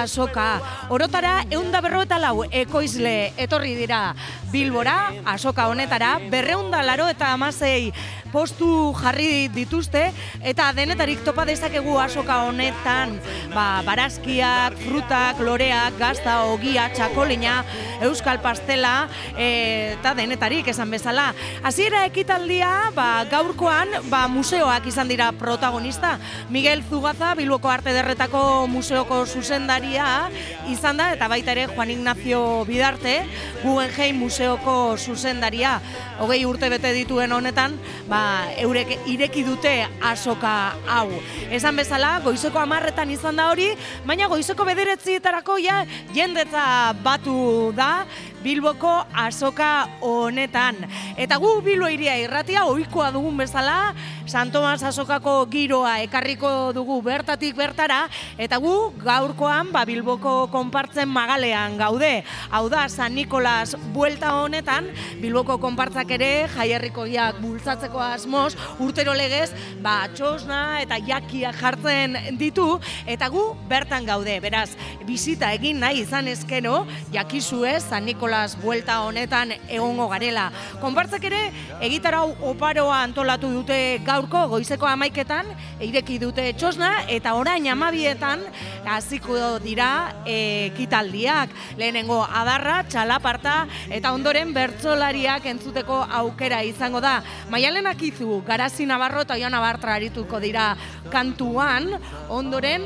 Asoka, orotara eunda berro eta lau ekoizle etorri dira Bilbora, asoka honetara, berreunda laro eta amasei postu jarri dituzte eta denetarik topa dezakegu asoka honetan ba, barazkiak, frutak, loreak, gazta, ogia, txakolina, euskal pastela e, eta denetarik esan bezala. Hasiera ekitaldia ba, gaurkoan ba, museoak izan dira protagonista. Miguel Zugaza, Bilboko Arte Derretako museoko zuzendaria izan da eta baita ere Juan Ignacio Bidarte, Guggenheim museoko zuzendaria. Hogei urte bete dituen honetan, ba, eurek ireki dute asoka hau. Esan bezala, goizeko amarretan izan da hori, baina goizeko bederetzietarako ja jendetza batu da, Bilboko asoka honetan. Eta gu Bilbo iria irratia ohikoa dugun bezala, San Tomas asokako giroa ekarriko dugu bertatik bertara, eta gu gaurkoan ba, Bilboko konpartzen magalean gaude. Hau da, San Nikolas buelta honetan, Bilboko konpartzak ere jaierrikoiak bultzatzeko asmoz, urtero legez, ba, txosna eta jakia jartzen ditu, eta gu bertan gaude. Beraz, bizita egin nahi izan ezkeno, jakizu ez, San Nikolas buelta honetan egongo garela. Konpartzak ere, egitarau oparoa antolatu dute gaurko goizeko amaiketan, eireki dute txosna, eta orain amabietan hasiko dira ekitaldiak. Lehenengo adarra, txalaparta, eta ondoren bertzolariak entzuteko aukera izango da. Maialenak izu, garazi nabarro eta oian abartra arituko dira kantuan, ondoren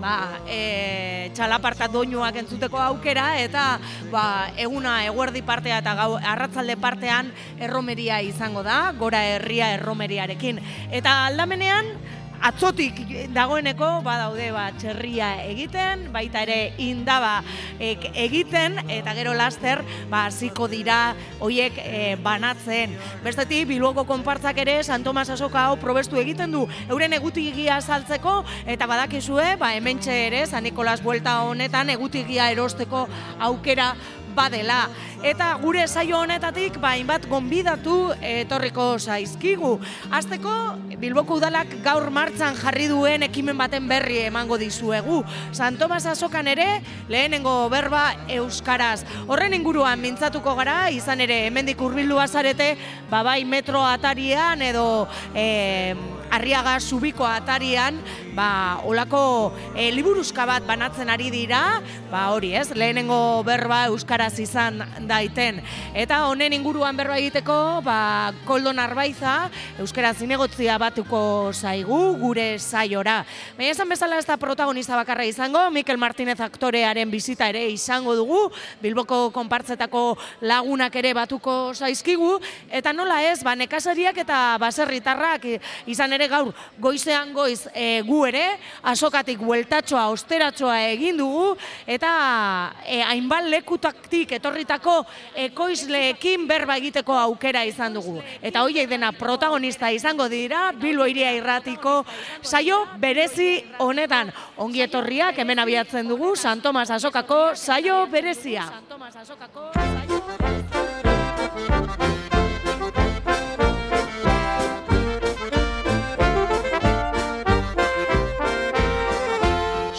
ba, e, txalaparta doinuak entzuteko aukera eta ba, eguna eguerdi partea eta gau arratzalde partean erromeria izango da, gora herria erromeriarekin. Eta aldamenean, atzotik dagoeneko badaude ba txerria egiten, baita ere indaba egiten eta gero laster ba hasiko dira hoiek e, banatzen. Bestetik Bilboko konpartzak ere San Tomas Asoka hau probestu egiten du euren egutigia saltzeko eta badakizue ba hementxe ere San Nikolas Vuelta honetan egutigia erosteko aukera badela. Eta gure saio honetatik bainbat gonbidatu etorriko zaizkigu. Azteko Bilboko udalak gaur martzan jarri duen ekimen baten berri emango dizuegu. San Tomas Asokan ere lehenengo berba euskaraz. Horren inguruan mintzatuko gara, izan ere hemendik hurbildu azarete, babai metro atarian edo eh, arriaga subiko atarian, ba, olako e, liburuzka bat banatzen ari dira, ba, hori ez, lehenengo berba euskaraz izan daiten. Eta honen inguruan berba egiteko, ba, koldo narbaiza, euskaraz zinegotzia batuko zaigu, gure saiora. Baina esan bezala ez da protagonista bakarra izango, Mikel Martinez aktorearen bizita ere izango dugu, Bilboko konpartzetako lagunak ere batuko zaizkigu, eta nola ez, ba, nekazariak eta baserritarrak izan ere gaur goizean goiz e, gu ere asokatik bueltatxoa osteratxoa egin dugu eta e, hainbat lekutaktik etorritako ekoizleekin berba egiteko aukera izan dugu. Eta hoiek dena protagonista izango dira Bilbo iria irratiko saio berezi honetan. Ongi etorriak hemen abiatzen dugu San Tomas Asokako saio berezia. San Tomas Asokako saio berezia.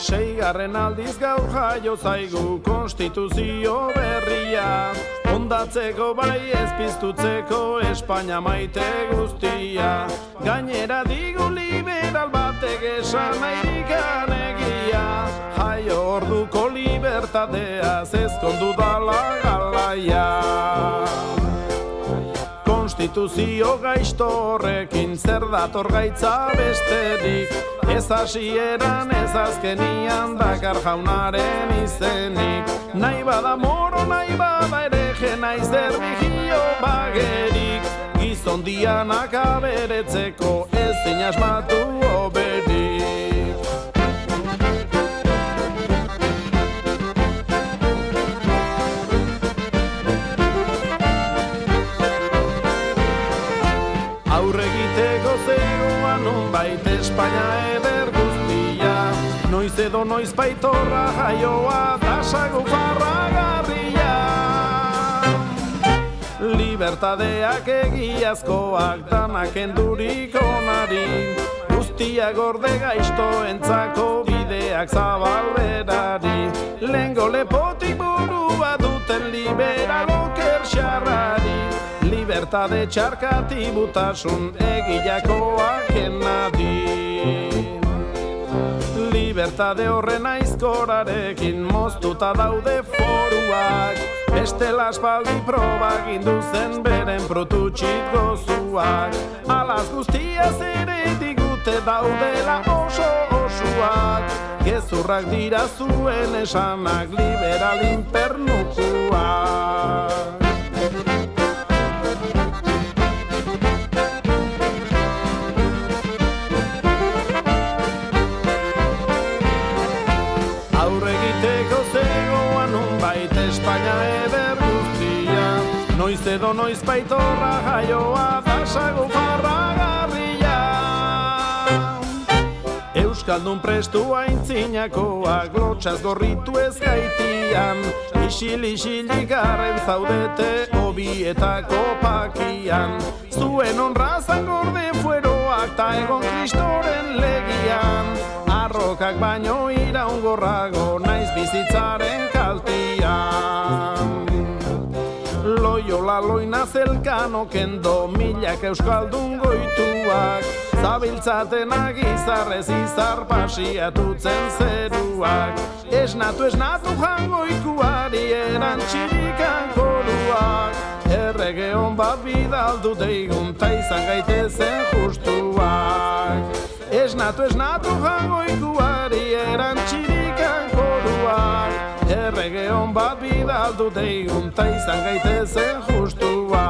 Bigarren aldiz gaur jaio zaigu konstituzio berria. Ondatzeko bai ezpiztutzeko Espainia maite guztia. Gainera digu liberal batek esan nahikan egia. Jaio orduko libertateaz ezkondu dala galaia Konstituzio gaizto horrekin zer dator gaitza besterik? Ez hasieran ez azkenian dakar jaunaren izenik. Nahi bada moro, nahi bada ere nahi zer bigio bagerik. Gizon dianak aberetzeko ez zinasmatu oberik Espainia edo noiz baitorra jaioa tasago farra Libertadeak egiazkoak danak endurik onari. Guztia gorde gaizto entzako bideak zabalberari Lengo lepotik burua duten liberalo kerxarrari Libertade txarkati butasun egilakoak enadi Libertade horren aizkorarekin moztuta daude foruak. Beste laspaldi probak induzen beren protutxit gozuak. Alaz guztia ere digute daudela oso osuak. Gezurrak dira zuen esanak liberalin pernukuak edo noiz baitorra jaioa dasago farra garria Euskaldun prestu aintzinakoak lotxaz gorritu ez gaitian Isil isili garren zaudete hobi eta kopakian Zuen honrazan gorde fueroak ta egon kristoren legian. Arrokak baino iraungorrago naiz bizitzaren kaltian loiola loina zelkano kendo milak euskaldun goituak. Zabiltzaten agizarrez izar pasiatutzen zeruak. Esnatu esnatu jango ikuari eran txirikan koruak Errege hon bat bidaldu deigun ta izan gaitezen justuak. Esnatu esnatu jango ikuari eran txirikan koruak errege hon bat bidaldu deigun ta izan gaitezen justua.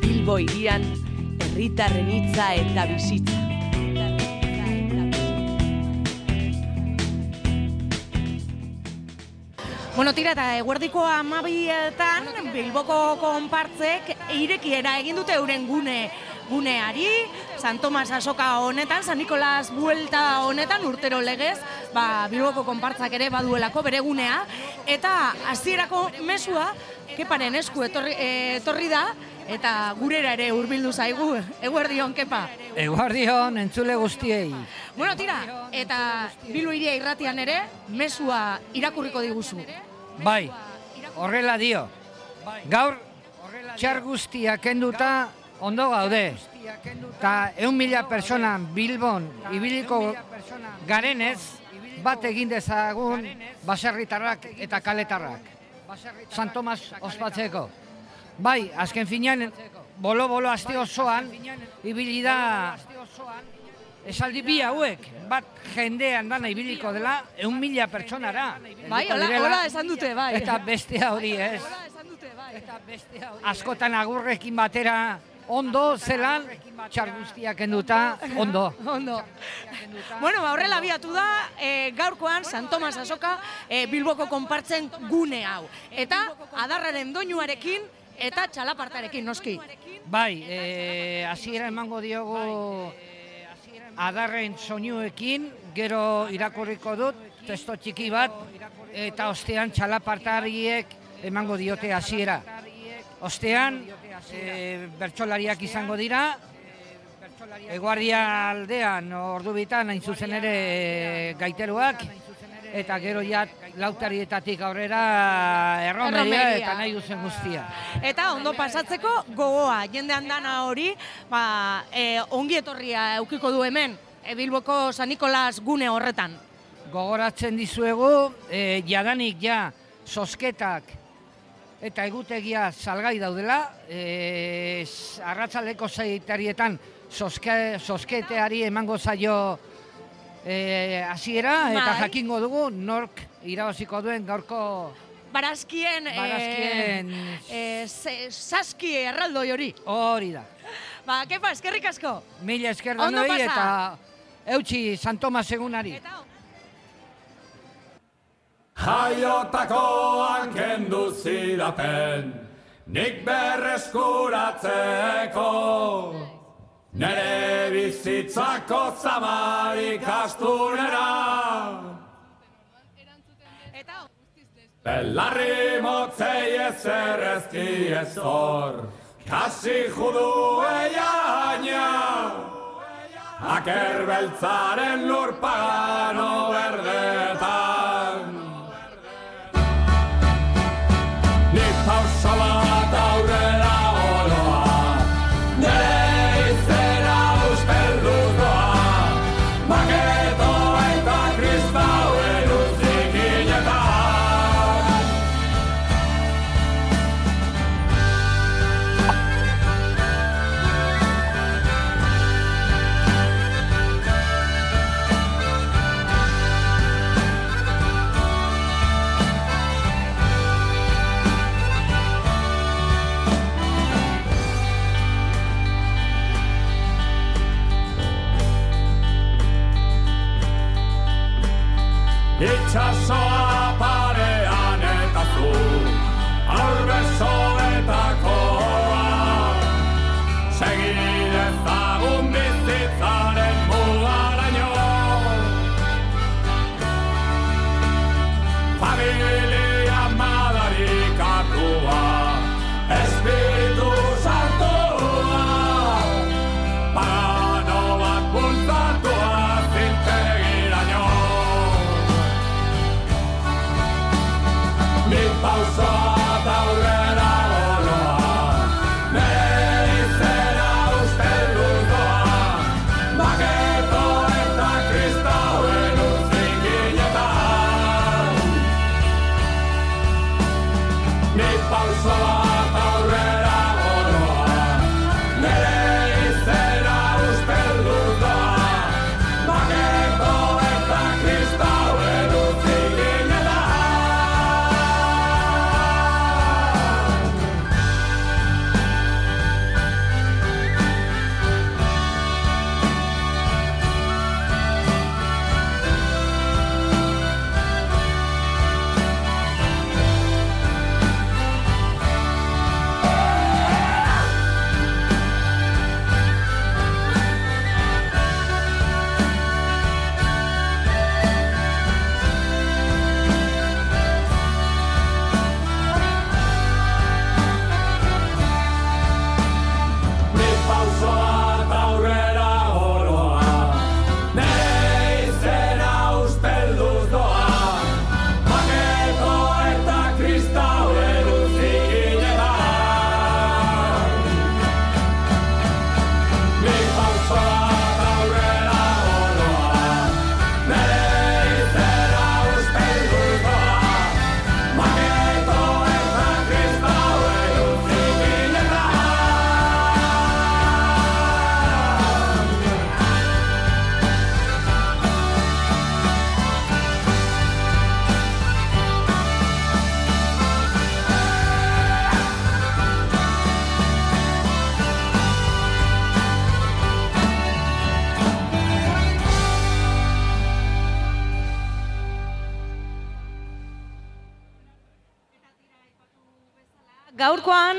Bilbo irian, herritarren hitza eta bizitza. Bueno, tira eta eguerdiko amabietan Bilboko konpartzek irekiera egin dute euren gune guneari, San Tomas Asoka honetan, San Nikolas Buelta honetan urtero legez, ba, Bilboko konpartzak ere baduelako bere gunea, eta hasierako mesua, keparen esku etorri, etorri da, eta gurera ere hurbildu zaigu, eguerdion, kepa. Eguerdion, entzule guztiei. Bueno, tira, eta Bilbo iria irratian ere, mesua irakurriko diguzu. Bai, horrela dio. Gaur, txar guztia kenduta ondo gaude. Ta eun mila persona Bilbon ibiliko garenez, bat egin dezagun baserritarrak eta kaletarrak. San Tomas ospatzeko. Bai, azken finean, bolo-bolo aste osoan, ibili da esaldi bi hauek, bat jendean dana ibiliko dela, eun mila pertsonara. Bai, hola, hola esan dute, bai. Eta beste hori ez. Askotan agurrekin batera ondo zelan, txar guztiak enduta, ondo. ondo. bueno, ba, horrela biatu da, e, gaurkoan, San Tomas Asoka, e, Bilboko konpartzen gune hau. Eta, adarraren doinuarekin, eta txalapartarekin, noski. Bai, e, hasiera emango diogo adarren soinuekin, gero irakurriko dut, testo txiki bat, eta ostean txalapartariek emango diote hasiera. Ostean, e, bertsolariak izango dira, eguardia aldean, ordu bitan, hain zuzen ere gaiteruak, eta gero ja lautarietatik aurrera erromeria eta nahi duzen guztia. Eta ondo pasatzeko gogoa, jendean dana hori, ba, e, ongi etorria eukiko du hemen, e, Bilboko San Nikolas gune horretan. Gogoratzen dizuegu, e, jadanik ja, sosketak eta egutegia salgai daudela, e, arratzaleko zaitarietan soske, sosketeari emango zaio e, hasiera eta bai. jakingo dugu nork irabaziko duen gaurko Barazkien, Barazkien... E, e, saski erraldoi hori. Hori da. Ba, kepa, eskerrik asko. Mila esker da eta eutxi Santoma segunari. Eta... Jaiotako ankendu zirapen, nik berreskuratzeko. Nere bizitzako zamarik astunera Belarri motzei ezer ezki ez hor, kasi judu eiaina. Aker beltzaren lur pagano berdetan.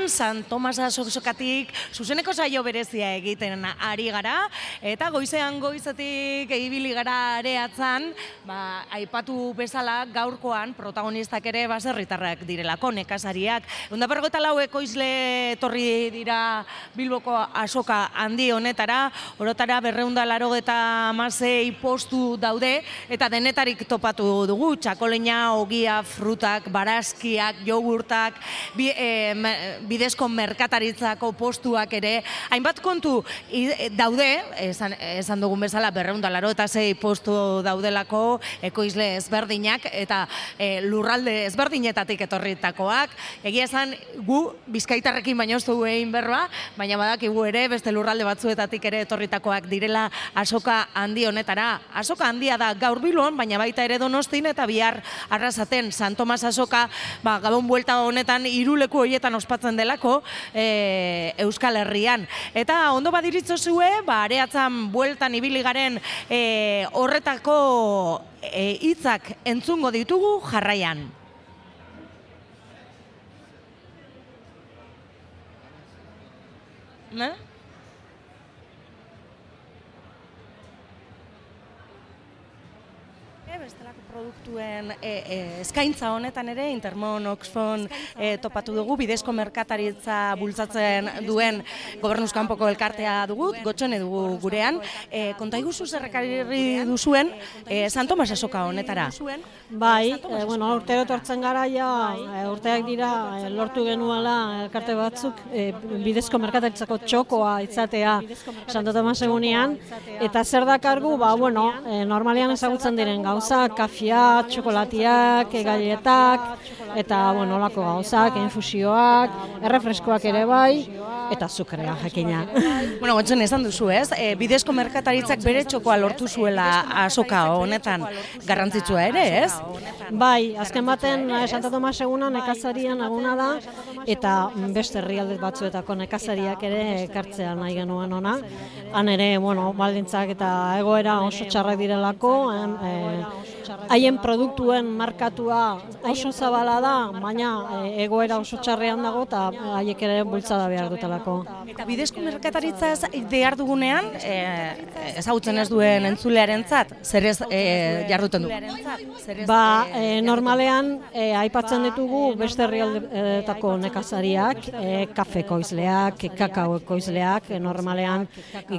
Gaurkoan San Tomasa Sokatik zuzeneko saio berezia egiten ari gara eta goizean goizetik ibili gara areatzan, ba, aipatu bezala gaurkoan protagonistak ere baserritarrak direlako nekazariak. Onda bergota lau ekoizle etorri dira Bilboko asoka handi honetara, orotara berreunda laro eta amasei postu daude eta denetarik topatu dugu, txakolena, ogia, frutak, barazkiak, jogurtak, bi, eh, bidezko merkataritzako postuak ere, hainbat kontu i- daude, esan, esan dugun bezala berreunda laro eta zei postu daudelako ekoizle ezberdinak eta eh, lurralde ezberdinetatik etorritakoak. Egia esan gu bizkaitarrekin baino ez dugu egin berba, baina badakigu ere beste lurralde batzuetatik ere etorritakoak direla asoka handi honetara. Asoka handia da gaur Bilbon, baina baita ere Donostin eta bihar arrasaten San Tomas asoka, ba, gabon buelta honetan hiruleku horietan ospatzen delako e, Euskal Herrian. Eta ondo badiritzo zue, ba, areatzan bueltan ibili garen e, horretako e, hitzak entzungo ditugu jarraian. Ne? bestelako produktuen e, e, eskaintza honetan ere Intermon, Oxfam e, topatu dugu bidezko merkataritza bultzatzen duen gobernuz kanpoko elkartea dugu, gotxone dugu gurean. E, konta iguzu zerrekarri duzuen e, San Tomas asoka honetara. Bai, e, bueno, urtero etortzen gara ja, e, urteak dira e, lortu genuela elkarte batzuk e, bidezko merkataritzako txokoa izatea Santo Tomas egunean, eta zer dakargu, ba, bueno, e, normalean ezagutzen diren gauza, kafia, txokolatiak, galletak, eta, bueno, olako gauzak, infusioak, errefreskoak ere bai, eta azukrea jakina. Bueno, gotxen esan duzu ez, e, bidezko merkataritzak bere txokoa lortu zuela asoka honetan garrantzitsua ere, ez? Bai, azken baten eh, Santa Tomas eguna nekazarien eguna da eta beste herrialde batzuetako nekazariak ere ekartzea nahi genuen ona. Han ere, bueno, baldintzak eta egoera oso txarrak direlako, em, eh, haien produktuen markatua oso zabala da, baina egoera oso txarrean dago eta haiek ere bultzada behar dutelako. Eta bidezko merkataritza ez behar dugunean, e, ezagutzen ez duen entzulearentzat, zer ez e, jarduten du? Ba, e, normalean e, aipatzen ditugu beste herrialdetako nekazariak, e, kafe koizleak, kakao koizleak, e, normalean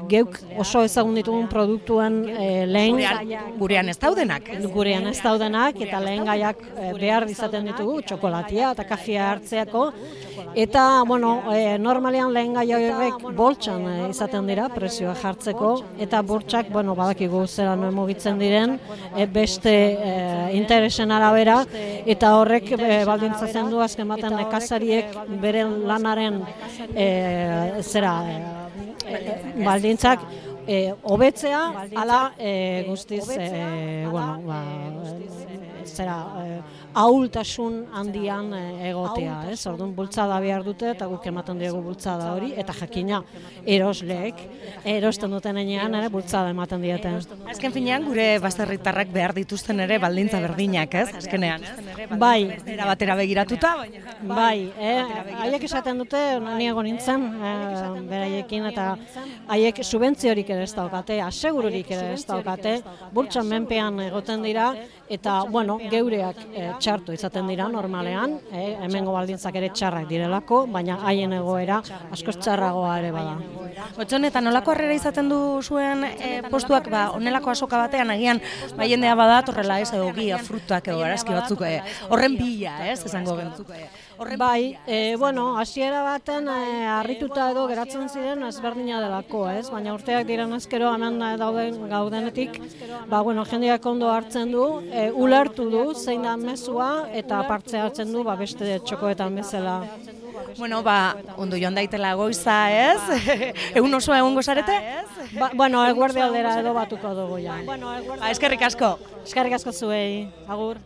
geuk oso ezagun ditugun produktuen e, lehen Gurean, gurean ez daudenak. gurean ez daudenak eta lehen gaiak behar izaten ditugu, txokolatia eta kafea hartzeako. Eta, bueno, e, normalean lehen gai horrek boltsan e, izaten dira, prezioa jartzeko, eta bortxak, bueno, badakigu zelan mugitzen diren, e, beste e, interesen arabera, eta horrek e, baldintzatzen du azken baten nekazariek beren lanaren e, zera, e, baldintzak, e, hobetzea, ala e, guztiz, e, bueno, ba, zera, ahultasun handian e, egotea, ez? Orduan bultzada behar dute eta guk ematen diegu bultzada hori eta jakina erosleek erosten duten enean ere bultzada ematen diete. Azken finean gure baserritarrak behar dituzten ere baldintza berdinak, ez? Azkenean, ez? Bai, Era batera begiratuta, baina Bai, eh, haiek esaten dute, ni egon nintzen, eh, beraiekin, eta haiek subentziorik ere ez daukate, asegururik ere ez daukate, burtsan menpean egoten dira, eta, bueno, geureak eh, txartu izaten dira normalean, eh, hemengo baldintzak ere txarrak direlako, baina haien egoera askoz txarragoa ere bada. Otxon, eta nolako harrera izaten du zuen e, postuak, ba, onelako asoka batean, agian, ba, jendea bada, torrela ez, edo gia, frutak, edo arazki batzuk, e, horren bila, ez, esango gentzuk. Horren Bai, e, bueno, hasiera baten e, harrituta edo geratzen ziren ezberdina delako, ez? Baina urteak diren ezkero hemen eh, dauden gaudenetik, ba bueno, jendeak ondo hartzen du, e, ulertu du zein da mezua eta parte hartzen du ba beste txokoetan bezala. Bueno, ba, ondo joan daitela goiza, ez? Egun osoa egongo zarete? Ba, bueno, eguerdi aldera edo batuko dugu ja. Ba, eskerrik asko. Eskerrik asko zuei, agur.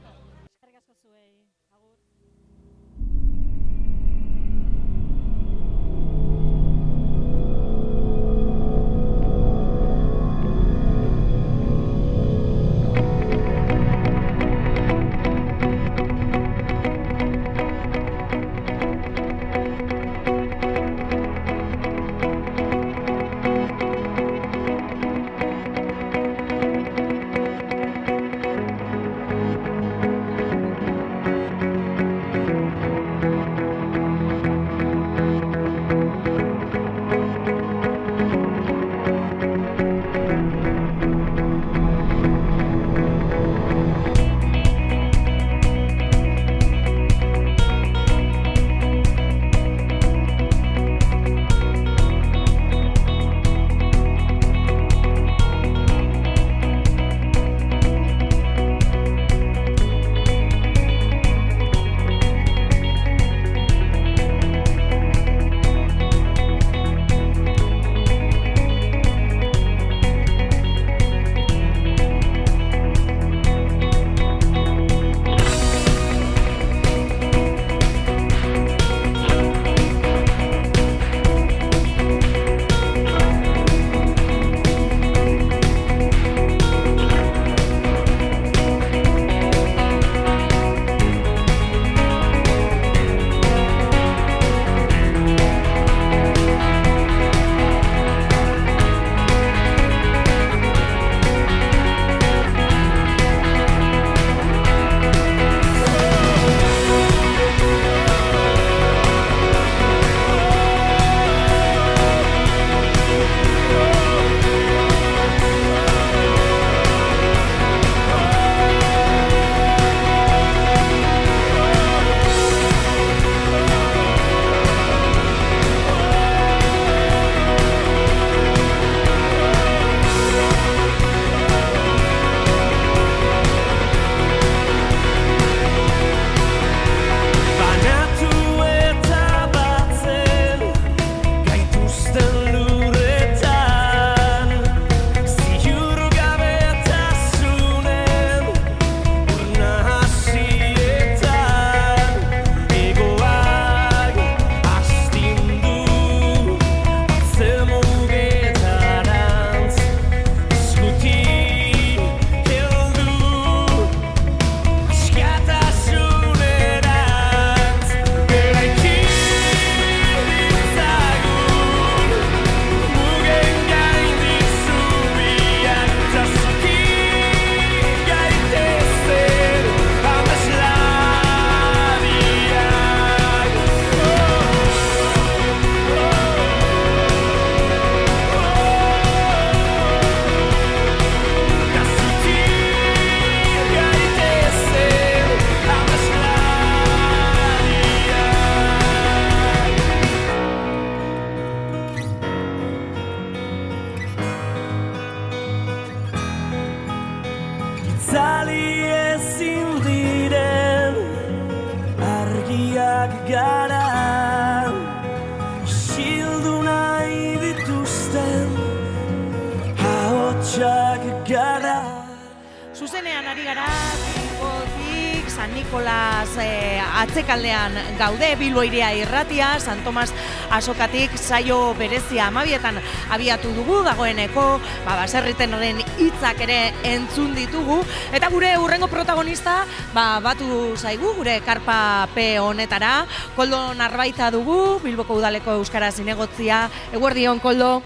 Gaude, Bilbo iria irratia, San Tomas asokatik saio berezia amabietan abiatu dugu, dagoeneko, ba, baserriten horren hitzak ere entzun ditugu, eta gure urrengo protagonista, ba, batu zaigu, gure karpa P honetara, Koldo Narbaita dugu, Bilboko udaleko Euskara zinegotzia, eguerdion, Koldo.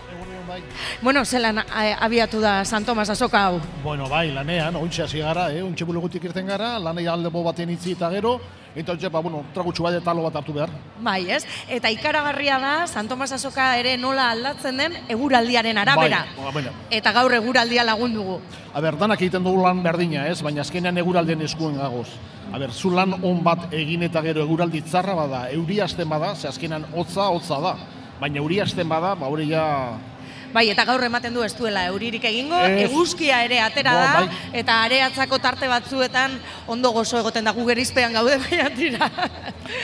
Bueno, zelan eh, abiatu da San Tomas azoka hau? Bueno, bai, lanean, ointxe hasi gara, eh? ointxe bulegutik irten gara, lanei aldebo baten itzi eta gero, eta ointxe, ba, bueno, tragutxu bat eta bat hartu behar. Bai, ez? Eta ikaragarria da, San Tomas azoka ere nola aldatzen den eguraldiaren arabera. Bai, ba, bueno. Eta gaur eguraldia lagun dugu. A ber, danak egiten dugu lan berdina, ez? Baina azkenean eguralden eskuen gagoz. A ber, zu lan on bat egin eta gero eguraldi txarra bada, euri hasten bada, ze azkenean hotza, hotza da. Baina euri hasten bada, ba hori ja... Bai, eta gaur ematen du ez duela euririk egingo, Ez. eguzkia ere atera da, bai. eta areatzako tarte batzuetan ondo gozo egoten da gu gerizpean gaude baina tira.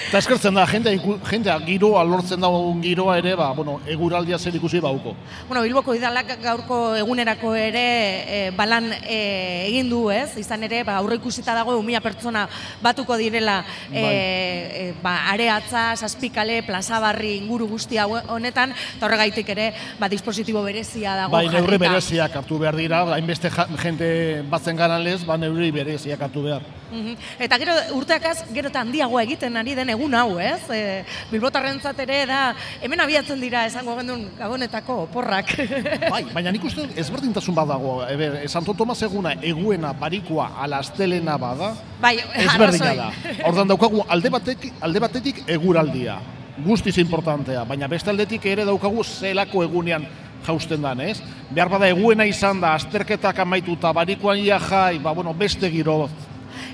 Eta eskertzen da, jendea, iku- jendea giroa lortzen dagoen giroa ere, ba, bueno, eguraldia zer ikusi bauko. Bueno, Bilboko idalak gaurko egunerako ere e, balan e, egin du, ez? Izan ere, ba, aurreikusita dago umia pertsona batuko direla e, e, ba, areatza, saspikale, plazabarri inguru guzti hau honetan, eta horregaitik ere, ba, dispositibo berezia dago Bai, neurri bereziak hartu behar dira, hainbeste jende batzen garan lez, ba, neurri bereziak hartu behar. Mhm. Eta gero urteakaz gero eta handiagoa egiten ari den egun hau, ez? E, Bilbotarrentzat ere da hemen abiatzen dira esango gendun gabonetako oporrak. Bai, baina nik uste ezberdintasun bat dago. Eber, Santo Tomas eguna eguena barikoa ala astelena bada, bai, ezberdina da. Ordan daukagu alde batetik, alde batetik eguraldia. Guztiz importantea, baina beste aldetik ere daukagu zelako egunean jausten dan, ez? Behar bada eguena izan da, azterketak amaituta, barikoan ia jai, ba, bueno, beste giro.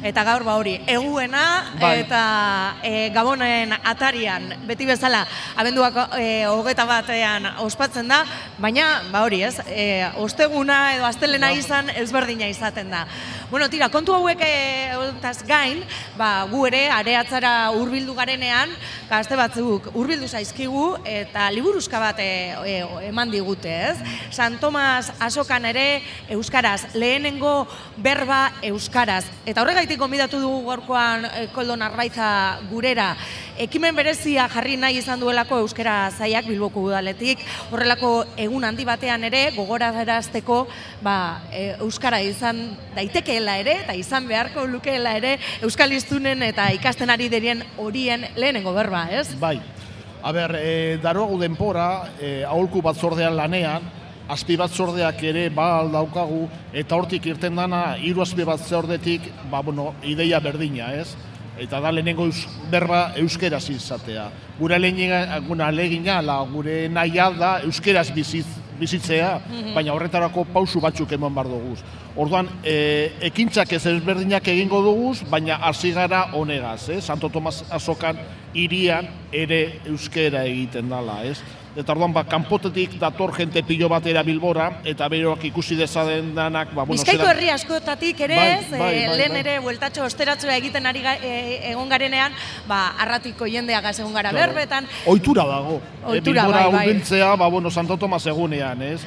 Eta gaur ba hori, eguena Bai. eta e, Gabonen atarian, beti bezala, abenduak e, hogeta batean ospatzen da, baina ba hori ez, e, osteguna edo astelena izan ezberdina izaten da. Bueno, tira, kontu hauek e, honetaz gain, ba, gu ere areatzara hurbildu garenean, gazte batzuk hurbildu zaizkigu eta liburuzka bat e, e, eman digute, ez? San Tomas asokan ere euskaraz, lehenengo berba euskaraz. Eta horregaitik gonbidatu dugu gaurkoan e, Koldo Narbaiza gurera. Ekimen berezia jarri nahi izan duelako euskara zaiak Bilboko udaletik, horrelako egun handi batean ere gogorarazteko ba, e, euskara izan daitekeela ere eta izan beharko lukeela ere euskal hiztunen eta ikasten ari dirien horien lehenengo berba, ez? Bai. A ber, e, daroagu denpora, e, aholku batzordean lanean, azpi batzordeak ere ba daukagu eta hortik irten dana hiru azpi batzordetik, ba bueno, ideia berdina, ez? Eta da lehenengo eus, berba euskeraz izatea. Gure lehenengo guna alegina, la, gure nahia da euskeraz bizitz, bizitzea, baina horretarako pausu batzuk eman bar dugu. Orduan, e, ekintzak ez ezberdinak egingo dugu, baina hasi gara honegaz, eh? Santo Tomas azokan hirian ere euskera egiten dala, ez? Eta orduan, ba, kanpotetik dator jente pilo batera bilbora, eta beroak ikusi dezaden danak, ba, bueno, Bizkaiko herri askotatik ere, Bai, ez, bai, e, bai, lehen bai. ere bueltatxo osteratzea egiten ari ga, e, egon garenean, ba, arratiko jendeagaz egon gara Claro. berbetan, Ohitura dago. Ohitura, e, Bilbora bai, bai. ba, bueno, Santo Tomas egunean, ez?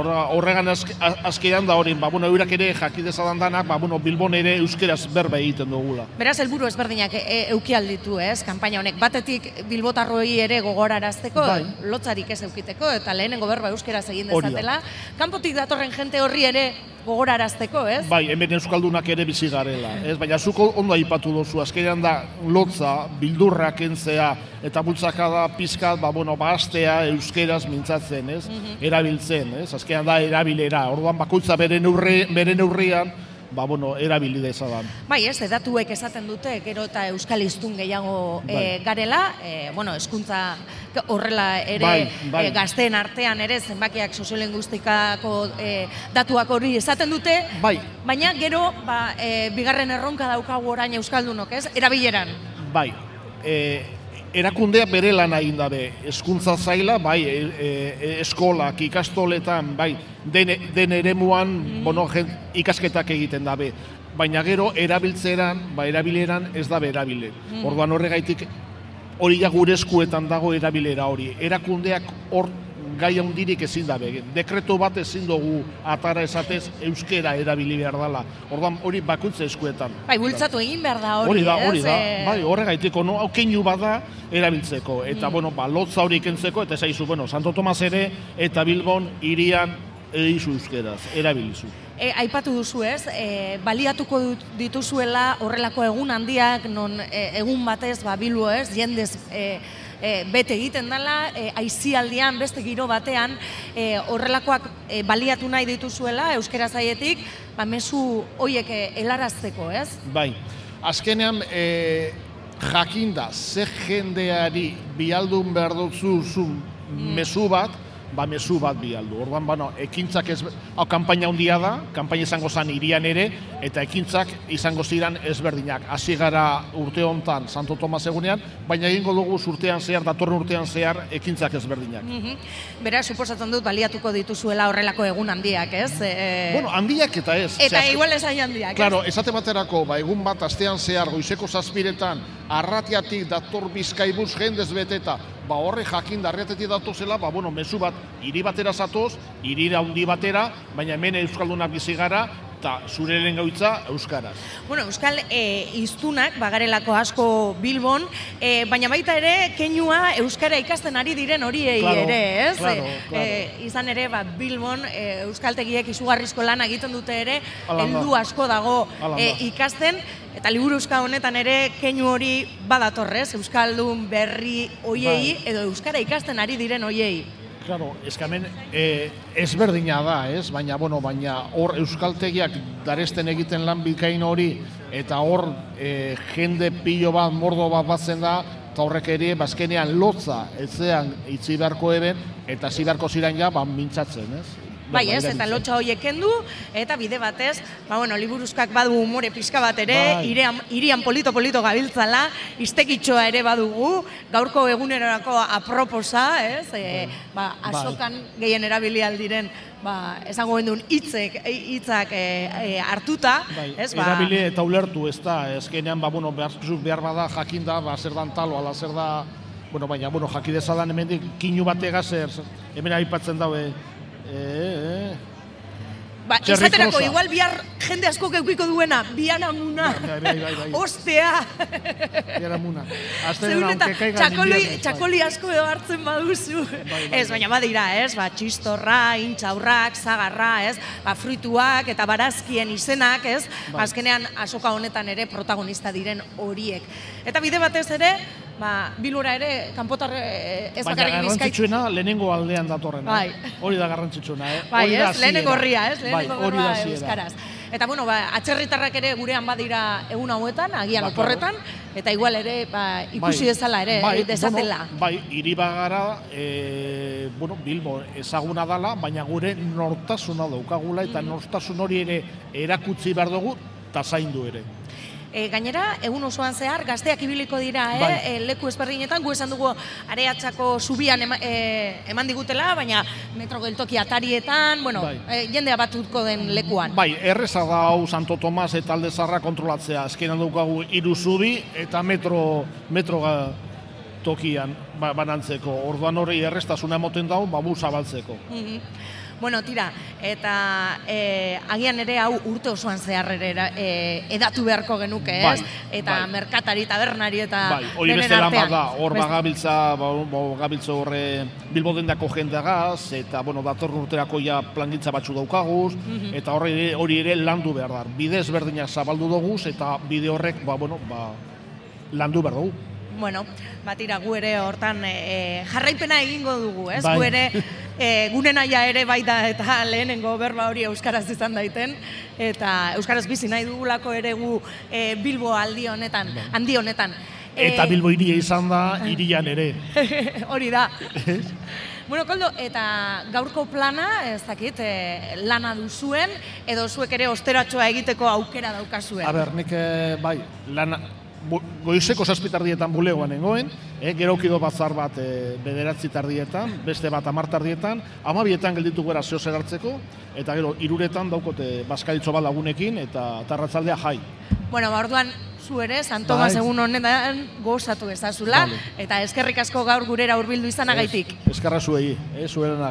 Eta horregan azk- a- azkenean da hori, ba, bueno, eurak ere jakidezadan danak, ba, bueno, Bilbon ere euskeraz berba egiten dugula. Beraz, helburu ezberdinak e, e, euki alditu, ez, kanpaina honek. Batetik bilbotarroi ere gogorarazteko, Bai. lotzarik ez eukiteko, eta lehenengo berba euskeraz egin dezatela. Kanpotik datorren jente horri ere gogorarazteko, ez? Bai, hemen euskaldunak ere bizi garela, ez? Baina zuko ondo aipatu duzu, azkenean da lotza, bildurrak entzea, eta bultzaka da pizkat, ba, bueno, ba, astea euskeraz mintzatzen, ez? Erabiltzen, ez? Azkenean da erabilera, orduan bakoitza bere, neurri, bere neurrian, ba, bueno, erabili dezadan. Bai, ez, datuek esaten dute, gero eta euskal hiztun gehiago e, Bai. garela, e, bueno, hezkuntza horrela ere Bai, bai. e, gazteen artean ere zenbakiak soziolinguistikako e, datuak hori esaten dute, Bai, baina gero ba, e, bigarren erronka daukagu orain euskaldunok, ez? Erabileran. Bai, e, erakundea bere lana egin dabe, hezkuntza zaila, bai, e, e, eskolak, ikastoletan, bai, den, den eremuan, bueno, jen, ikasketak egiten dabe. Baina gero, erabiltzeran, ba, erabileran ez dabe erabile. Orduan horregaitik, hori ja gure eskuetan dago erabilera hori. Erakundeak hor gai handirik ezin dabe. Dekreto bat ezin dugu atara esatez euskera erabili behar dela. Ordan hori bakuntza eskuetan. Bai, bultzatu egin behar da hori, Hori da, hori da. Eh, Bai, horregaitiko no, hau keinu bada erabiltzeko. Eta, bueno, ba, lotza hori kentzeko, eta esaizu, bueno, Santo Tomas ere, eta Bilbon irian eizu euskeraz, erabilizu. E, aipatu duzu ez, e, baliatuko dituzuela horrelako egun handiak, non e, egun batez, ba, Bilbo ez, jendez e, e, bete egiten dela, e, aizialdian, beste giro batean, e, horrelakoak e, baliatu nahi dituzuela, euskera zaietik, ba, mezu hoiek e, helarazteko, ez? Bai, azkenean e, jakinda ze jendeari bialdun behar duzu zu mezu bat, ba mezu bat bialdu. Orduan, bueno, ekintzak ez, hau kanpaina handia da, kanpaina izango zen irian ere, eta ekintzak izango ziren ezberdinak. Hasi gara urte hontan Santo Tomas egunean, baina egingo dugu urtean zehar, datorren urtean zehar, ekintzak ezberdinak. Mhm. Beraz, suposatzen dut baliatuko dituzuela horrelako egun handiak, ez? E, Bueno, handiak eta ez. eta Ze azken- igual ez handiak, Claro, esate baterako, ba, egun bat astean zehar goizeko zazpiretan, arratiatik dator bizkaibuz jendez beteta, ba horre jakin da arratiatik datozela, ba bueno, mezu bat, hiri batera zatoz, hirira handi batera, baina hemen euskaldunak bizi gara, eta zure lehen gaitza euskaraz. Bueno, Euskal e, iztunak, bagarelako asko Bilbon, e, baina baita ere, keinua Euskara ikasten ari diren horiei Claro, ere, ez? claro, E, claro. e, izan ere, ba, Bilbon, e, Euskaltegiek izugarrizko lan egiten dute ere, heldu asko dago e, ikasten, eta liburu euska honetan ere keinu hori badatorrez, Euskaldun berri hoiei, Bai. edo Euskara ikasten ari diren hoiei. Claro, eskamen e, ezberdina da, ez? Baina, bueno, baina hor euskaltegiak daresten egiten lan bikain hori, eta hor e, jende pilo bat, mordo bat batzen da, eta horrek ere, bazkenean lotza, etzean itzi beharko eben, eta hasi beharko ziren ja, ba, mintzatzen, ez? Bai, Ba, ez, eta lotxa horiek kendu, eta bide batez, ba, bueno, liburuzkak badu umore pixka bat ere, Bai. irian, irian polito-polito gabiltzala, istekitxoa ere badugu, gaurko egunerako aproposa, ez, e, ba, Bai. asokan gehien erabili aldiren, ba, esango gendun hitzek, hitzak e, e, hartuta, Bai, ez, ba, erabili eta ulertu, ez da, ezkenean, ba, bueno, behar, behar bada jakin da, ba, zer dan talo, ala zer da, bueno, baina, bueno, jakidezadan hemendik kinu batega zer, hemen aipatzen daue, e, e, ba, izaterako, igual bihar jende asko keukiko duena, biaramuna, Bai, bai, bai, bai. ostea, Era muna. Azte Zeun eta txakoli, txakoli asko edo hartzen baduzu. bai, ez, baina badira, ez, ba, txistorra, intxaurrak, zagarra, ez, ba, fruituak eta barazkien izenak, ez, Bai. azkenean asoka honetan ere protagonista diren horiek. Eta bide batez ere, ba, bilura ere, kanpotar eh, ez Baina bakarrik garrantzitsuena lehenengo aldean datorrena. Bai. Hori da garrantzitsuena, eh? Bai, Hori ez, lehenengo horria, ez, lehenengo bai, hori da euskaraz. Eta bueno, ba, atzerritarrak ere gurean badira egun hauetan, agian oporretan, eta igual ere ba, ikusi Bai. dezala ere, bai, dezatela. Bueno, bai, hiri bagara, e, bueno, Bilbo ezaguna dala, baina gure nortasuna daukagula, Mm. eta nortasun hori ere erakutsi behar dugu, eta zaindu ere. E, gainera, egun osoan zehar, gazteak ibiliko dira, eh? Bai. E, leku ezberdinetan, gu esan dugu areatzako zubian ema, e, eman digutela, baina metro geltoki atarietan, bueno, Bai. e, jendea batuko den lekuan. Bai, erreza da hau Santo Tomas eta Alde Zarra kontrolatzea. Azkenan daukagu hiru zubi eta metro, metro ga- tokian ba, banantzeko. Orduan hori errestasuna emoten dago, babu zabaltzeko. Mhm. Bueno, tira, eta e, agian ere hau urte osoan zehar ere e, edatu beharko genuke, ez? Bai, eta bai. merkatari, tabernari eta Bai, hori beste lan bat da, hor bagabiltza, ba, ba, gabiltza horre Bilbo dendako jendeagaz, eta, bueno, datorren urterako ja plangintza batzu daukaguz, Mhm. eta hori hori ere landu behar da. Bide ezberdinak zabaldu duguz, eta bide horrek, ba, bueno, ba, landu behar dugu. Bueno, batira gu ere hortan e, jarraipena egingo dugu, ez? Bai. Gu ere e, gure naia ere baita eta lehenengo berba hori euskaraz izan daiten eta euskaraz bizi nahi dugulako ere gu e, Bilbo aldi honetan, handi honetan. E, Eta Bilbo hiria izan da, hirian ere. hori da. Bueno, Koldo, eta gaurko plana, ez dakit, e, lana duzuen, edo zuek ere osteratxoa egiteko aukera daukazuen. A ber, nik, eh, bai, lana, goizeko zazpitardietan bulegoan nengoen, eh, gero kido batzar bat e, bederatzi tardietan, beste bat amar tardietan, amabietan gelditu gara zeo zer hartzeko, eta gero iruretan daukote baskaritzo bat lagunekin, eta tarratzaldea jai. Bueno, ba, orduan, zu ere, San Tomas Bai. egun honetan gozatu ezazula, Vale. eta eskerrik asko gaur gurera hurbildu izanagaitik. Eskarra zuei, eh, zueren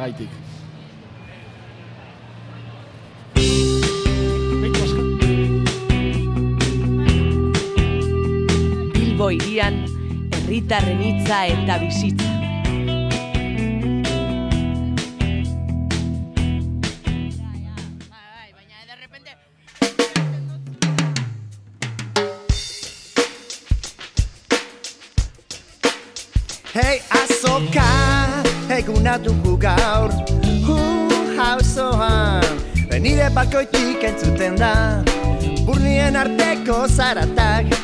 Bilbo irian, herritarren hitza eta bizitza. Hei azoka egunatuko gaur Hu hauzoan Benire bakoitik entzuten da Burnien arteko zaratak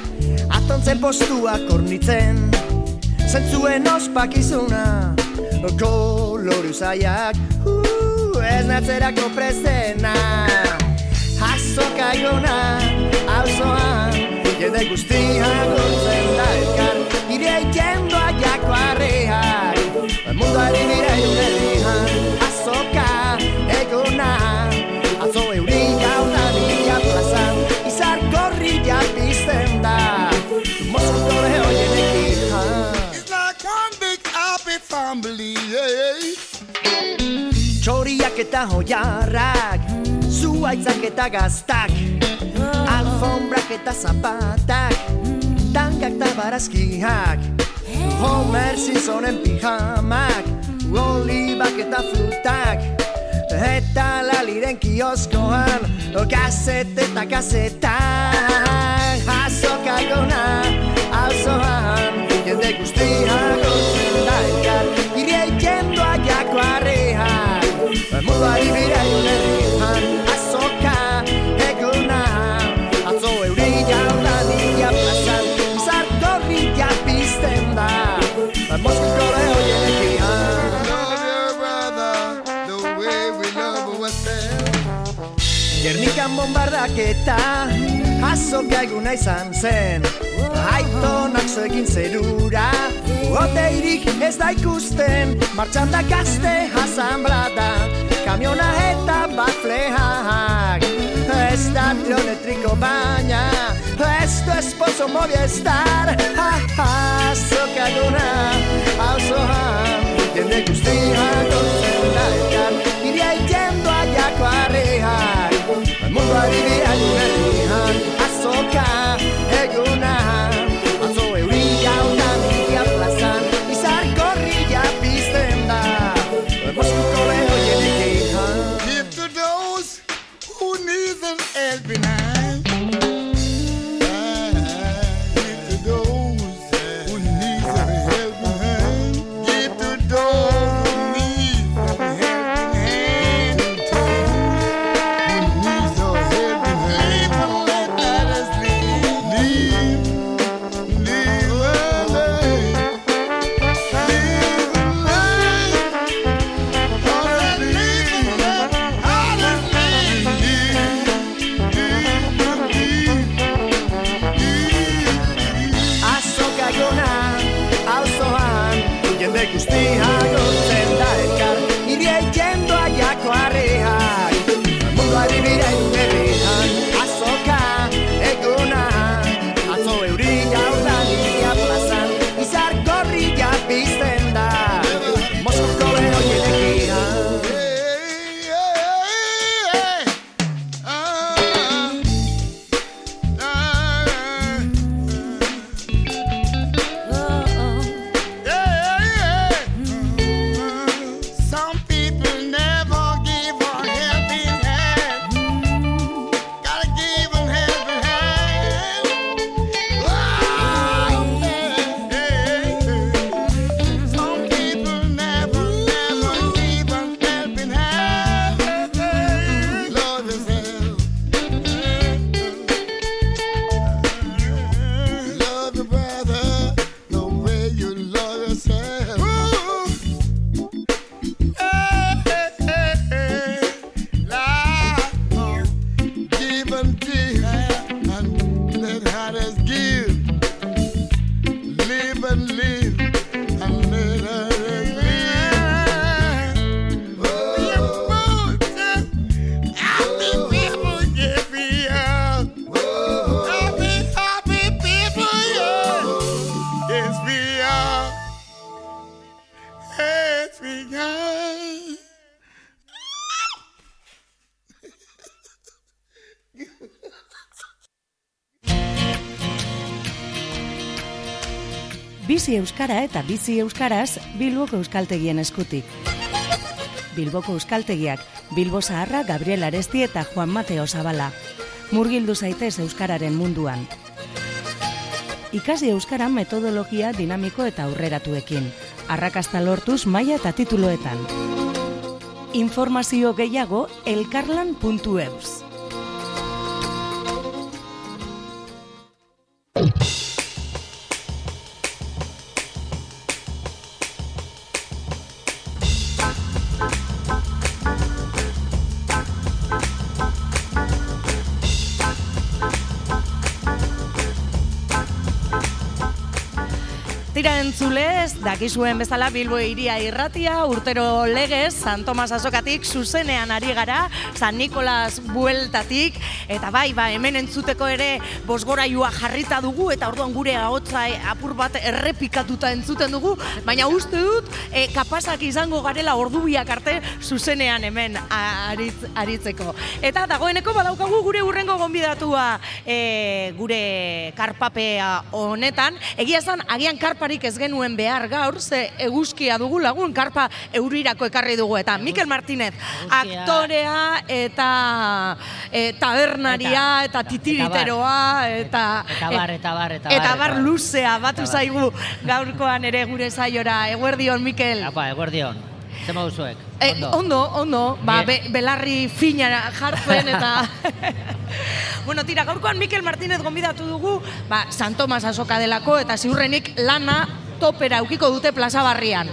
Atontzen postuak ornitzen Zentzuen ospakizuna Koloru zaiak. Uh, Ez natzerako prezena. Azoka egona Hauzoan Jende guztia gurtzen da elkar. Nire jendoa jako arreak Munduari nire jurelian Azoka egona family, yeah. Txoriak eta hoiarrak Zuaitzak eta gaztak Alfombrak eta zapatak Tankak eta barazkiak Homer Simpsonen pijamak Olibak eta frutak Eta laliren kioskoan Gazete eta gazetak Azoka gona Auzoan Jende guztia gotzen da Munduari bira junerrian Azoka eguna Atzo euria udadia plazan Izar gorria pizten da Moskuko leho jenekian Love your brother the way we love ourselves. Gernikan bombardaketa Azoka eguna izan zen Aitonak egin zerura Oteirik ez da ikusten Martxan da gazte asamblada Kamiona eta bafleak Ez da trionetriko baina Ez du esposo moviestar Azoka eguna Auzoan Jende guztia gotzen da elkar Iria jendoa jako arreak Munduari bira Bizi Euskara eta Bizi Euskaraz Bilboko Euskaltegien eskutik. Bilboko Euskaltegiak, Bilbo Zaharra, Gabriel Aresti eta Juan Mateo Zabala. Murgildu zaitez Euskararen munduan. Ikasi Euskara metodologia dinamiko eta aurreratuekin. Arrakasta lortuz maila eta tituloetan. Informazio gehiago elkarlan.eus. dakizuen bezala Bilbo iria irratia, urtero legez, San Tomas Azokatik zuzenean ari gara, San Nikolas bueltatik, eta bai, ba, hemen entzuteko ere bosgorailua jarrita dugu, eta orduan gure ahotza e, apur bat errepikatuta entzuten dugu, baina uste dut, e, kapazak izango garela ordu biak arte zuzenean hemen aritz, aritzeko. Eta dagoeneko badaukagu gure urrengo gonbidatua e, gure karpapea honetan, egia esan agian karparik ez genuen behar gaur, ze eguzkia dugu lagun, karpa eurirako ekarri dugu, eta Mikel Martínez, aktorea eta e, tabernaria eta, titiriteroa eta, Eta bar, eta bar, eta bar. eta bar eta luzea batu Eta zaigu gaurkoan ere gure saiora. Eguerdion, Mikel. Apa, eguerdion. Zer moduzuek? Eh, Ondo. ondo, ondo, ba, be, belarri fina jartzen eta... bueno, tira, gaurkoan Mikel Martínez gonbidatu dugu, ba, San Tomas azoka delako eta ziurrenik lana topera eukiko dute plaza barrian.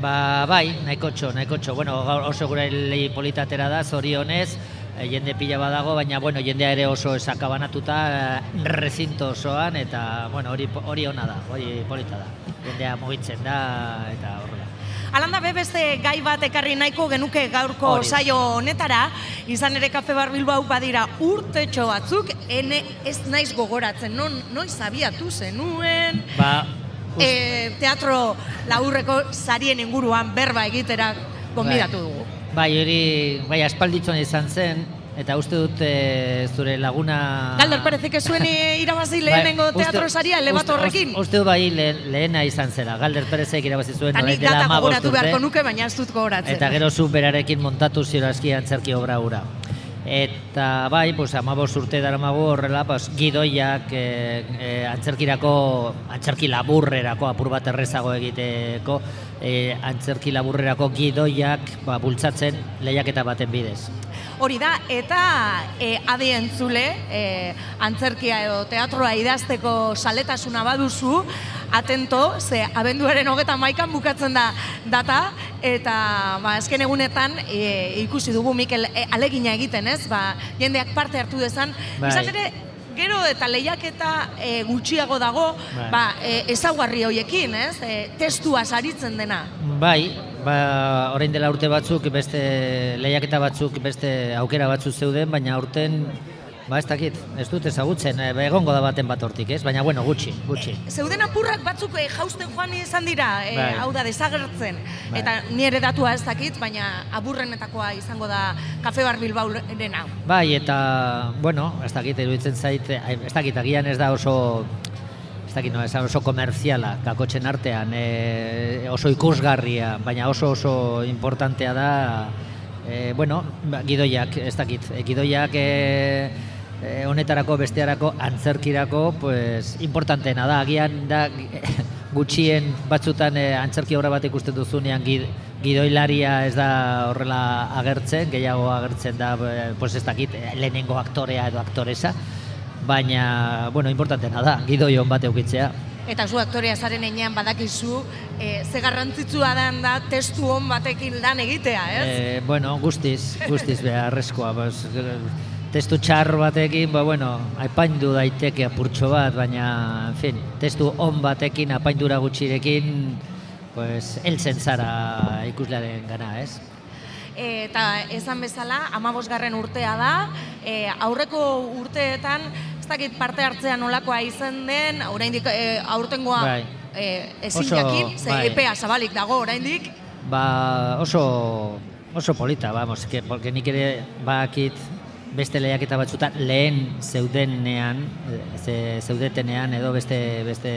Ba, bai, nahiko txo, nahiko txo. Bueno, oso gure politatera da, zorionez, jende pila badago, baina, bueno, jendea ere oso esakabanatuta, eh, rezinto osoan, eta, bueno, hori hori ona da, hori polita da. Jendea mugitzen da, eta horrela. Alanda be beste gai bat ekarri nahiko genuke gaurko Hori saio honetara, izan ere Kafe Bar Bilbao badira urtetxo batzuk, ene ez naiz gogoratzen, non, noiz abiatu zenuen, Ba, e, teatro laburreko sarien inguruan berba egitera gonbidatu dugu. Bai, hori, bai, aspalditzuan izan zen, eta uste dut eh, zure laguna... Galder Perezek ez zuen irabazi Bai, lehenengo uste- teatro saria uste- horrekin. Uste, uste dut bai lehen, lehena izan zela, Galder Perezek irabazi zuen Eta orain nik dela data 15 gogoratu beharko nuke, baina ez dut gogoratzen. Eta gero zu berarekin montatu zirazki antzerki obra hura. Eta bai, pues, amabos urte daramagu horrela, pues, gidoiak e, e, antzerkirako, antzerki laburrerako, apur bat errezago egiteko, e, antzerki laburrerako gidoiak ba, bultzatzen lehiaketa baten bidez. Hori da, eta e, adi entzule, e, antzerkia edo teatroa idazteko saletasuna baduzu, atento, ze abenduaren hogeta maikan bukatzen da data, eta ba, azken egunetan e, ikusi dugu Mikel e, alegina egiten, ez? Ba, jendeak parte hartu dezan. Bai. Izan ere, gero eta lehiaketa e, gutxiago dago, Bai. ba, e, ezaugarri hoiekin, ez? E, testua saritzen dena. Bai, ba, orain dela urte batzuk, beste lehiaketa batzuk, beste aukera batzuk zeuden, baina urten, ba ez dakit, ez dut ezagutzen, e, egongo da baten bat hortik, ez? Baina bueno, gutxi, gutxi. Zeuden apurrak batzuk e, jausten joan izan dira, e, Bai. hau da, desagertzen. Bai. Eta nire datua ez dakit, baina aburrenetakoa izango da Kafe Bar Bilbaurena. Bai, eta, bueno, ez dakit, iruditzen zait, ai, ez dakit, agian ez da oso, dakit, no, esan oso komerziala, kakotxen artean, e, oso ikusgarria, baina oso oso importantea da, e, bueno, ba, gidoiak, ez dakit, e, gidoiak e, e, honetarako, bestearako, antzerkirako, pues, importanteena da, agian da, gutxien batzutan e, antzerki obra bat ikusten duzunean gid, gidoilaria ez da horrela agertzen, gehiago agertzen da, e, pues ez dakit, lehenengo aktorea edo aktoresa, baina, bueno, importanteena da, gidoi on bat eukitzea. Eta zu aktorea zaren enean badakizu, e, ze garrantzitsua den da testu on batekin lan egitea, ez? E, bueno, guztiz, guztiz beharrezkoa, bas, testu txar batekin, ba, bueno, apaindu daiteke apurtxo bat, baina, en fin, testu on batekin, apaindura gutxirekin, pues, heltzen zara ikuslearen gana, ez? eta esan bezala, amabosgarren urtea da, e, aurreko urteetan, ez dakit parte hartzea nolakoa izan den, oraindik e, aurtengoa Bai. e, ezin Oso, jakin, ze bai. epea zabalik dago oraindik, Ba, oso, oso polita, vamos, que, porque nik ere bakit beste lehiaketa batzutan lehen zeudenean, eh, ze, zeudetenean edo beste, beste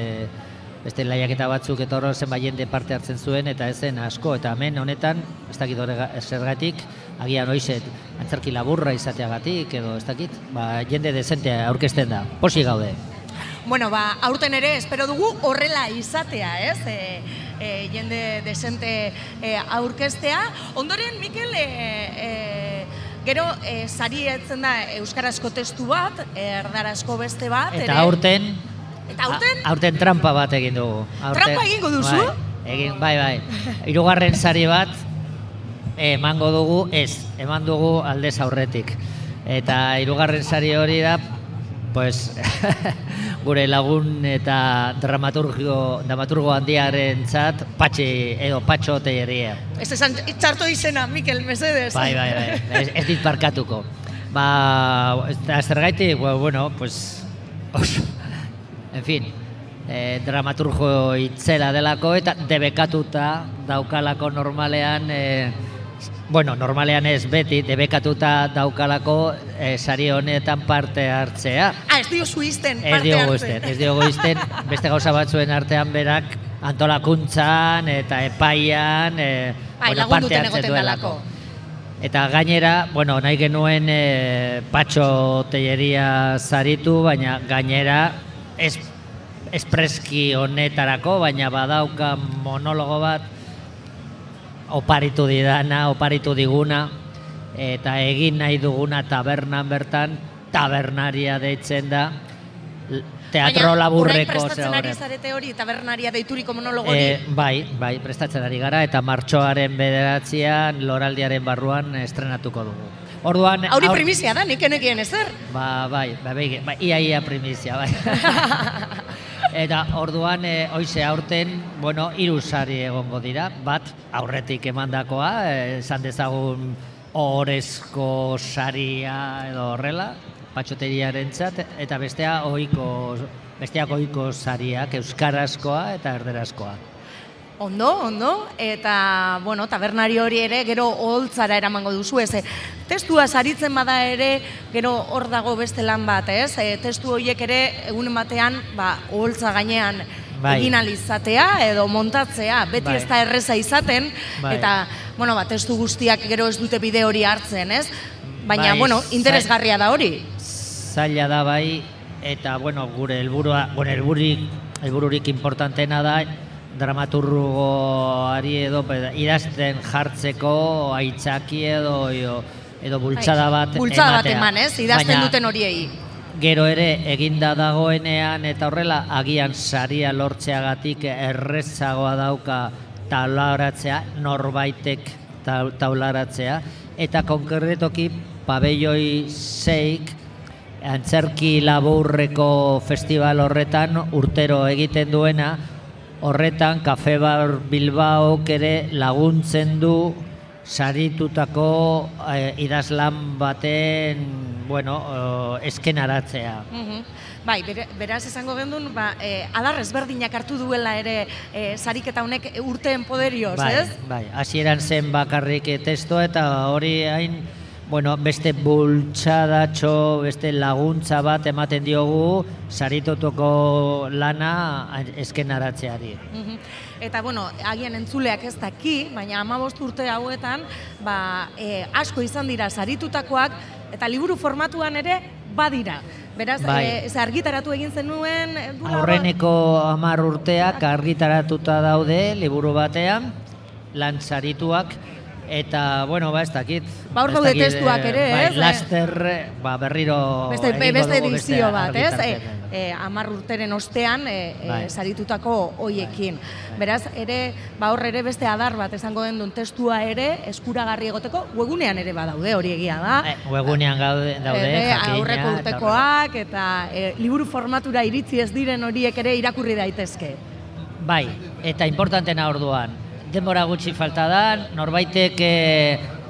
beste laiaketa batzuk eta horren zenbait jende parte hartzen zuen eta ez zen asko eta hemen honetan ez dakit horrega zergatik agian hoizet antzerki laburra izateagatik edo ez dakit ba, jende dezente aurkezten da posi gaude Bueno, ba, aurten ere espero dugu horrela izatea, ez? E, e, jende desente e, aurkeztea. Ondoren, Mikel, e, e, gero e, sari etzen da euskarazko testu bat, erdarazko beste bat. eta ere. aurten Eta aurten? a- aurten trampa bat egin dugu aurten, Trampa egingo duzu? bai, egin, bai, bai hirugarren sari bat emango dugu ez eman dugu aldez aurretik eta hirugarren sari hori da pues gure lagun eta dramaturgo dramaturgo handiaren txat patxi edo patxo teieria Ez esan txarto izena, Mikel, mesedez. Bai, bai, bai. Ez, ez dit barkatuko. Ba, eta zergaitik, ba, bueno, pues, oso, en fin, eh, dramaturgo itzela delako eta debekatuta daukalako normalean, eh, bueno, normalean ez beti, debekatuta daukalako eh, sari honetan parte hartzea. Ah, ez diozu izten, Ez parte diogu hartzen. izten, ez diogu izten, beste gauza batzuen artean berak antolakuntzan eta epaian eh, Bai, bueno, parte hartzen duelako. Eta gainera, bueno, nahi genuen e, patxo teieria zaritu, baina gainera ez, espreski honetarako, baina badauka monologo bat oparitu didana, oparitu diguna, eta egin nahi duguna tabernan bertan, tabernaria deitzen da, teatro Baina, laburreko prestatzen ari zarete hori, tabernaria deituriko monologo hori. E, bai, bai, prestatzen ari gara eta martxoaren bederatzean loraldiaren barruan estrenatuko dugu. Orduan, Hori primizia da, nik enekien ezer. Ba, bai, ba, bai, ba, ia ia primizia, bai. Eta orduan, e, oize aurten, bueno, hiru sari egongo dira, bat aurretik emandakoa, eh, esan dezagun orezko saria edo horrela, patxoteriaren eta bestea ohiko besteak ohiko sariak, euskarazkoa eta erderazkoa. Ondo, ondo, eta, bueno, tabernari hori ere gero oholtzara eramango duzu, ez, e, testua saritzen bada ere, gero hor dago beste lan bat, ez, e, testu horiek ere egunen batean, ba, oholtza gainean Bai. egin ahal izatea edo montatzea, beti Bai. ez da erreza izaten, Bai. eta, bueno, ba, testu guztiak gero ez dute bide hori hartzen, ez? Baina, Bai, bueno, interesgarria da hori. zaila da bai eta bueno, gure helburua, bueno, helburik helbururik importanteena da dramaturgoari edo idazten jartzeko aitzaki edo edo, edo bultzada bat Bai. Bultzada bat eman, ez? Idazten Baina duten horiei. Gero ere eginda dagoenean eta horrela agian saria lortzeagatik errezagoa dauka taularatzea, norbaitek tau- taularatzea eta konkretoki pabelloi seik antzerki laburreko festival horretan urtero egiten duena horretan Cafe Bar Bilbaok ere laguntzen du saritutako eh, idazlan baten bueno, eh, eskenaratzea. Mhm. Bai, bere- beraz esango gendun, ba, e, adar ezberdinak hartu duela ere e, sariketa honek urteen poderioz, bai, ez? bai, hasieran zen bakarrik testoa eta hori hain bueno, beste bultzadatxo, beste laguntza bat ematen diogu saritutoko lana eskenaratzeari. Mhm. Eta, bueno, agian entzuleak ez daki, baina amabost urte hauetan, ba, e, asko izan dira saritutakoak, eta liburu formatuan ere badira. Beraz, Bai. e, argitaratu egin zenuen... e, duela- Aurreneko hamar urteak argitaratuta daude liburu batean, lan sarituak, eta, bueno, ba, ez dakit. Ba, hor daude testuak eh, ere, bai, ez? Laster, eh, ba, berriro Beste, beste edizio bat, ez? E, e, amar urteren ostean e, e, Bai. saritutako hoiekin. Beraz, ere, ba hor ere beste adar bat esango den duen testua ere eskuragarri egoteko webunean ere badaude hori egia da. Eh, Webunean gaude, daude, Ere, jakina. aurreko urtekoak eta e, liburu formatura iritzi ez diren horiek ere irakurri daitezke. Bai, eta importantena orduan. Denbora gutxi falta da, norbaitek e,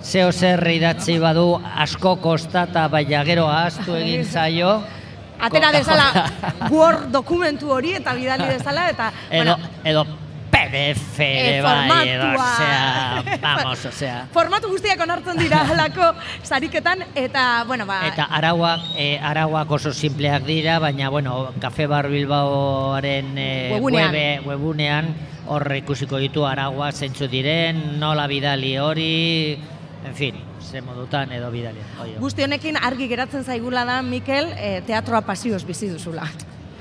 zeo zer idatzi badu asko kostata, baina gero ahaztu egin zaio. Atera dezala Word dokumentu hori eta bidali dezala eta Edo, bueno, edo PDF ere Eh, bai, edo, formatua. osea, Vamos, osea. Formatu guztiak onartzen dira halako sariketan eta bueno, ba Eta arauak, e, arauak oso simpleak dira, baina, bueno, Cafe Bar Bilbaoaren e, Webunean. webe, webunean hor ikusiko ditu arauak zeintzu diren, nola bidali hori, en fin, ze modutan edo bidali. Guzti honekin argi geratzen zaigula da Mikel eh, teatroa pasioz bizi duzula.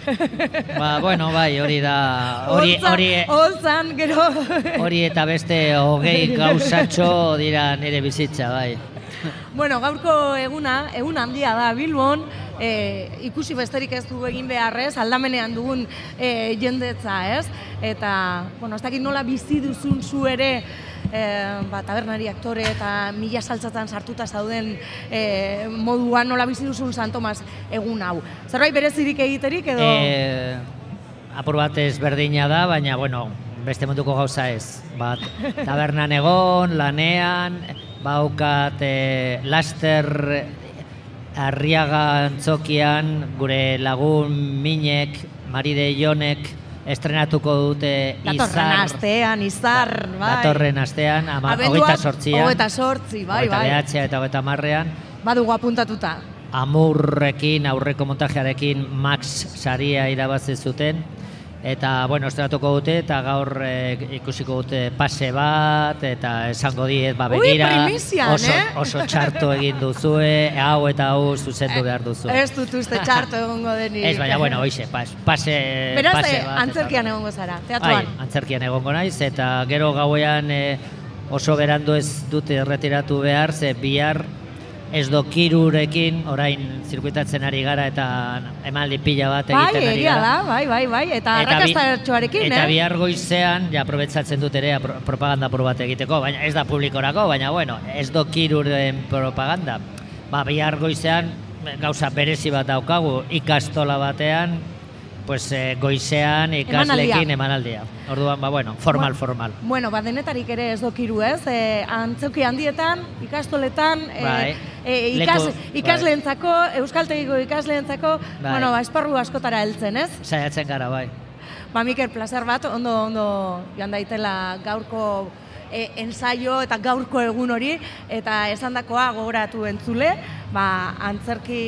Ba, bueno, bai, hori da, hori, hori, holtzan gero hori eta beste hogei gauzatxo dira nire bizitza, bai. Bueno, gaurko eguna, egun handia da Bilbon, e, ikusi besterik ez du egin beharrez, aldamenean dugun e, jendetza, ez? Eta, bueno, ez dakit nola bizi duzun zu ere, e, ba, tabernari aktore eta mila saltzatan sartuta zauden e, moduan nola bizi duzun San Tomas egun hau. Zerbait berezirik egiterik edo... E, apur bat ezberdina da, baina, bueno, beste munduko gauza ez. Bat, tabernan egon, lanean, baukat e, laster arriaga antzokian, gure lagun minek, Maride Jonek, estrenatuko dute Datorren izar, astean, izar, bai. datorren astean, ama, hogeita sortzian, hogeita sortzi, bai, hogeita bai. behatzea eta hogeita marrean, Badugu apuntatuta. Amurrekin, aurreko montajearekin Max saria irabazi zuten. Eta, bueno, estrenatuko dute, eta gaur eh, ikusiko dute pase bat, eta esango diet, ba, begira, oso, eh? oso txarto egin duzue, hau eta hau zuzendu behar duzu. Ez dut uste txarto egongo denik. Ez, baina, bueno, hoize, pas, pase, Beraz, pase eh, bat. antzerkian egongo zara, Bai, teatroan. antzerkian egongo naiz, eta gero gauean eh, oso berandu ez dute erretiratu behar, ze bihar ez dokirurekin, orain zirkuitatzen ari gara eta emaldi pila bat Bai, egiten ari egia gara. da, bai, bai, bai, eta Eta arrakastatxoarekin, Eta eh? bihar goizean, ja, aprobetsatzen dut ere propaganda apur bat egiteko, baina ez da publikorako, baina bueno, ez dokiruren propaganda. Ba, bihar goizean gauza berezi bat daukagu, ikastola batean, pues, eh, goizean ikaslekin emanaldia. Orduan, ba, bueno, formal, formal. Bueno, ba, denetarik ere ez dokiru, ez? E, antzoki handietan, ikastoletan, e, Bai. e, ikas, Leku- ikasleentzako, euskaltegiko ikasleentzako, Bai. bueno, ba, esparru askotara heltzen, ez? Saiatzen gara, bai. Ba, Mikel, plazer bat, ondo, ondo joan daitela gaurko e, ensaio eta gaurko egun hori, eta esandakoa gogoratu entzule, ba, antzerki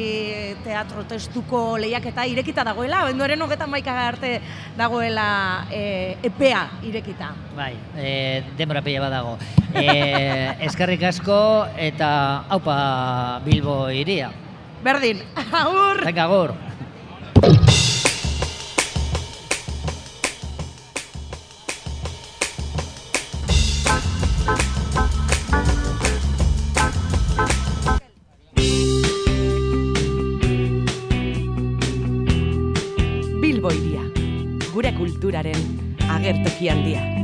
teatro testuko lehiaketa irekita dagoela, benduaren hogetan maika arte dagoela e, epea irekita. Bai, e, denbora pila bat dago. E, eskerrik asko eta haupa Bilbo iria. Berdin, agur! Venga, agur. Agertoki handia.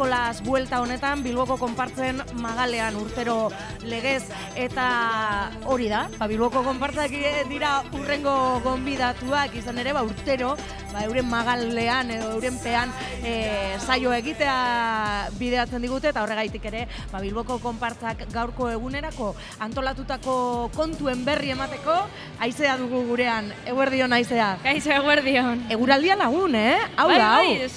Nikolas buelta honetan Bilboko konpartzen magalean urtero legez, eta hori da, ba, Bilboko konpartzak dira urrengo gonbidatuak izan ere, ba, urtero, ba, euren magalean edo euren pean e, saio egitea bideatzen digute eta horregaitik ere ba, Bilboko konpartzak gaurko egunerako antolatutako kontuen berri emateko aizea dugu gurean, eguerdion aizea. Kaixo eguerdion. Eguraldia lagun, eh? Hau bai, da, hau. bai,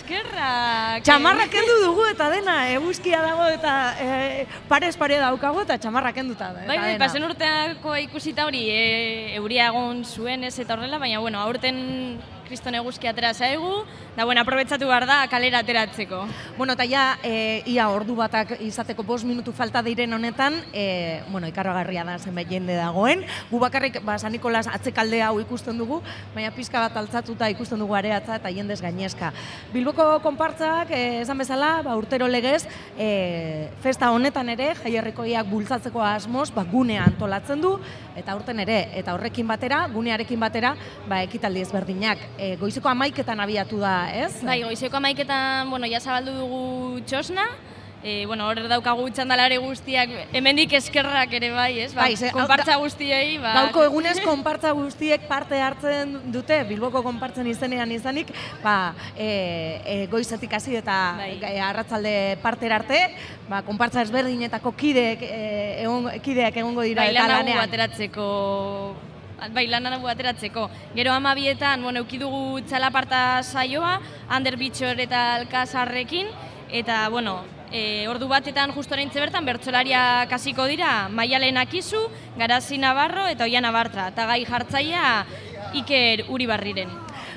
eskerrak. Txamarra kendu dugu eta dena, eguzkia dago eta e, parez pare daukagu eta txamarra kenduta da. Bai, bai, pasen urteako ikusita hori e, euria egon zuen ez eta horrela, baina bueno, aurten kriston eguzki atera zaigu, da bueno, aprobetsatu behar da kalera ateratzeko. Bueno, eta ja, e, ia ordu batak izateko bost minutu falta diren honetan, e, bueno, ikarragarria da zenbait jende dagoen. Gu bakarrik, ba, San Nikolas atzekalde hau ikusten dugu, baina pizka bat altzatuta ikusten dugu areatza eta jendez gainezka. Bilboko konpartzak, e, esan bezala, ba, urtero legez, e, festa honetan ere, jaierrikoiak bultzatzeko asmoz, ba, gunea antolatzen du, eta urten ere, eta horrekin batera, gunearekin batera, ba, ekitaldi ezberdinak. E, goizeko amaiketan abiatu da, ez? Bai, goizeko amaiketan, bueno, ja zabaldu dugu txosna, E, bueno, hor daukagu txandalare guztiak, hemendik eskerrak ere bai, ez? Ba, Bai, konpartza guztiei, ba... Gaurko egunez konpartza guztiek parte hartzen dute, Bilboko konpartzen izenean izanik, ba, e, e, goizetik hasi eta e, arratzalde partera arte, ba, konpartza ezberdinetako kideek, e, egon, kideak egongo dira bai, eta lan hau lanean. Bai, lan hau ateratzeko. Gero amabietan, bueno, euki dugu txalaparta saioa, Ander Bitxor eta Alkazarrekin, eta, bueno, e, ordu batetan justo oraintze bertan bertsolariak hasiko dira Maialen Akizu, Garazi Navarro eta Oiana Bartra, eta gai jartzaia Iker Uribarriren.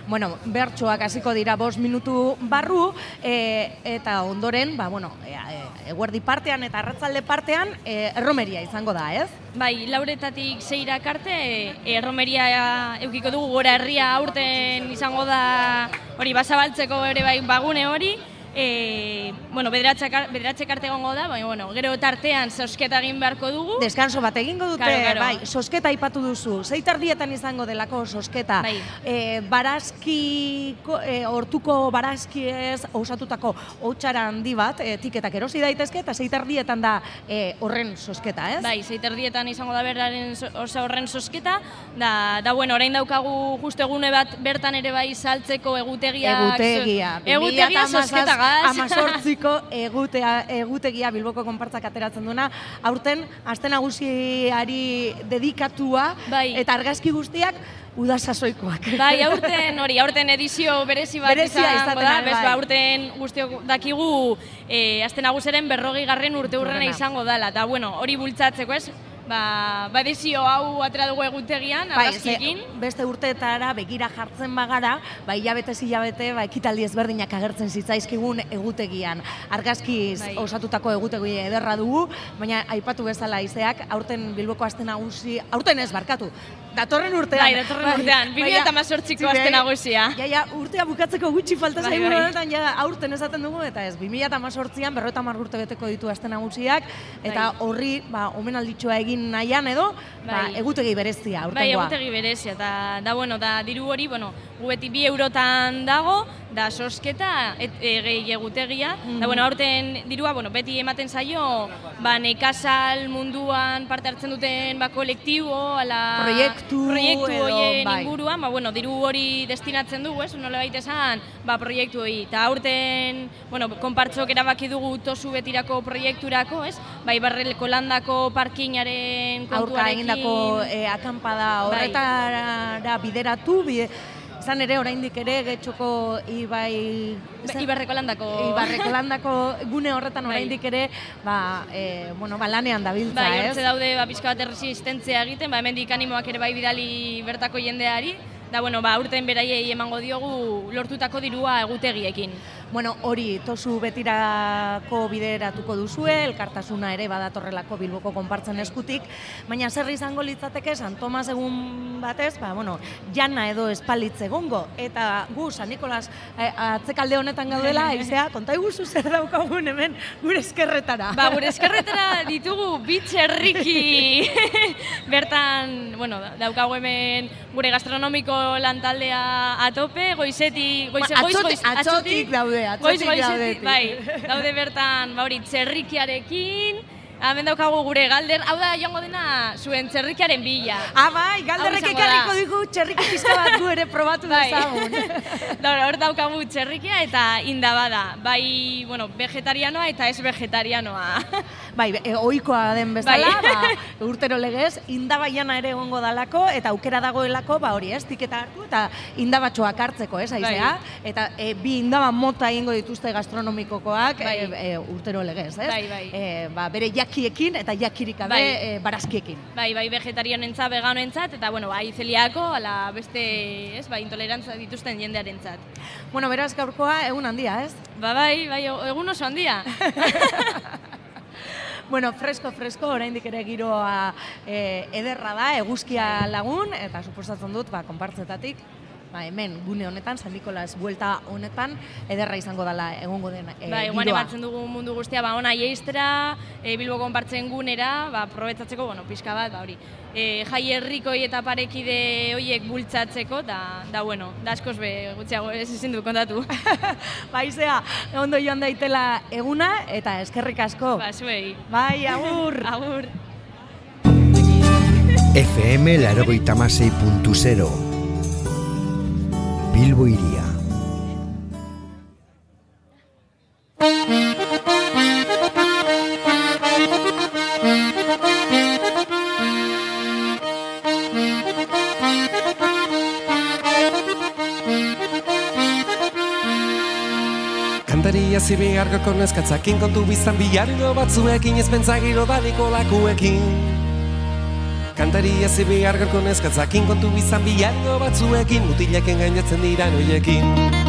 Bueno, bertsoak hasiko dira bost minutu barru, e, eta ondoren, ba, bueno, e, e, eguerdi partean eta arratzalde partean, e, erromeria izango da, ez? Bai, lauretatik zeirak arte, e, erromeria eukiko dugu gora herria aurten izango da hori basabaltzeko ere bai bagune hori, e, bueno, bederatzek, bederatzek arte egongo da, baina, bueno, gero tartean zosketa egin beharko dugu. Deskanso bat egingo dute, Claro, claro. bai, sosketa aipatu duzu. Zeitardietan izango delako sosketa. Bai. E, barazkiko, e, hortuko barazkiez osatutako hotxara handi bat, e, tiketak erosi daitezke, eta zeitardietan da e, horren sosketa, ez? Bai, zeiterdietan izango da beraren osa horren sosketa, da, da bueno, orain daukagu justo egune bat bertan ere bai saltzeko egutegiak. Egutegia. Egutegia sosketa. Amazortziko egutea, egutegia Bilboko konpartzak ateratzen duena. Aurten, aste nagusiari dedikatua Bai. eta argazki guztiak udasasoikoak. Bai, aurten hori, aurten edizio berezi bat Berezia izango da, bez, bai. ba, aurten guztiok dakigu e, azten aguseren berrogei garren urte hurrena Urrena. izango dela, eta bueno, hori bultzatzeko ez, ba, ba desio hau atera dugu egutegian, Bai, argazkiekin. ze beste urteetara begira jartzen bagara, ba hilabete hilabete ba ekitaldi ezberdinak agertzen zitzaizkigun egutegian. Argazkiz Bai. osatutako egutegi ederra dugu, baina aipatu bezala izeak aurten Bilboko aste nagusi, aurten ez barkatu. Datorren urtean. Bai, datorren urtean, 2018ko aste nagusia. Ja, ja, urtea bukatzeko gutxi falta Bai, zaigu bai. honetan, ja, aurten esaten dugu, eta ez, 2018an berrota urte beteko ditu aste nagusiak, eta Bai. horri, ba, omenalditxoa egin nahian edo, ba, Bai. egutegi berezia, Bai, aurtengoa. egutegi berezia, eta da, bueno, da, diru hori, bueno, gu beti bi eurotan dago, da sosketa, et, e, gehi egutegia, Mhm. da, bueno, aurten dirua, bueno, beti ematen zaio, ba, nekazal munduan parte hartzen duten, ba, kolektibo, ala... Proiektu proiektu edo, bai. inguruan, ba, bueno, diru hori destinatzen dugu, ez, nola baita esan, ba, proiektu hori, eta aurten, bueno, konpartzok erabaki dugu tosu betirako proiekturako, ez, bai, barrelko landako parkinaren aurka kontuarekin, egindako e, akampada Bai. horretara bideratu, bide, izan ere oraindik ere getxoko ibai... Be- Ibarreko landako... Ibarreko landako gune horretan Bai. oraindik ere, ba, e, bueno, ba, lanean dabiltza, Bai, ez? hortze daude ba, pixka bat erresistentzia egiten, ba, hemendik animoak ere bai bidali bertako jendeari, da bueno, ba, urten beraiei emango diogu lortutako dirua egutegiekin. Bueno, hori tosu betirako bideratuko duzue, elkartasuna ere badatorrelako Bilboko konpartzen eskutik, baina zer izango litzateke San Tomas egun batez, ba, bueno, jana edo espalitz egongo, eta gu San Nikolas eh, atzekalde honetan gaudela, aizea, konta iguzu zer daukagun hemen gure eskerretara. Ba, gure eskerretara ditugu bitxerriki bertan, bueno, daukagu hemen gure gastronomiko lantaldea atope, goizetik, goize, Ba, goiz, atzotik- goiz, atzotik daude, atzotik goizetik, daudetik. bai, daude bertan, ba hori, txerrikiarekin, hemen daukagu gure galder, hau da joango dena zuen txerrikiaren bila. Ah, bai, galderrek ekarriko digu txerriki pizka bat gu ere probatu Bai. dezagun. Hor daukagu txerrikia eta indaba da. Bai, bueno, vegetarianoa eta ez vegetarianoa. Bai, e, ohikoa den bezala, Bai. ba, urtero legez, indabaiana ere egongo dalako, eta aukera dagoelako, ba hori ez, tiketa hartu, eta indabatxoak hartzeko, ez, aizea? Eta e, bi indaba mota egingo dituzte gastronomikokoak Bai. e, e, urtero legez, ez? Bai, bai. E, ba, bere jakiekin eta jakirik gabe Bai. e, barazkiekin. Bai, bai vegetarianentzat, veganoentzat eta bueno, bai zeliako ala beste, ez, bai intolerantza dituzten jendearentzat. Bueno, beraz gaurkoa egun handia, ez? Ba bai, bai egun oso handia. Bueno, fresko, fresko, oraindik ere giroa e, ederra da, eguzkia lagun, eta suposatzen dut, ba, konpartzetatik, ba, hemen, gune honetan, San Nikolas buelta honetan, ederra izango dela egongo den e, bai, guan giroa. ematzen dugu mundu guztia, ba ona jeistera, e, Bilbo konpartzen gunera, ba probetzatzeko, bueno, pixka bat, ba hori. E, jai herrikoi eta parekide hoiek bultzatzeko, da, da bueno, da askoz be, gutxiago ez ezin du kontatu. Baizea, ondo joan daitela eguna, eta eskerrik asko. Ba, zuei. Bai, agur. agur. FM zero. Bilbo iria. Kantaria zibigar gako neskatzakin kontu biztan bilarilo batzuekin ez pentsagiro daliko lakuekin Kantaria zibigar gako neskatzakin kontu biztan bilarilo batzuekin mutileken gainatzen dira noiekin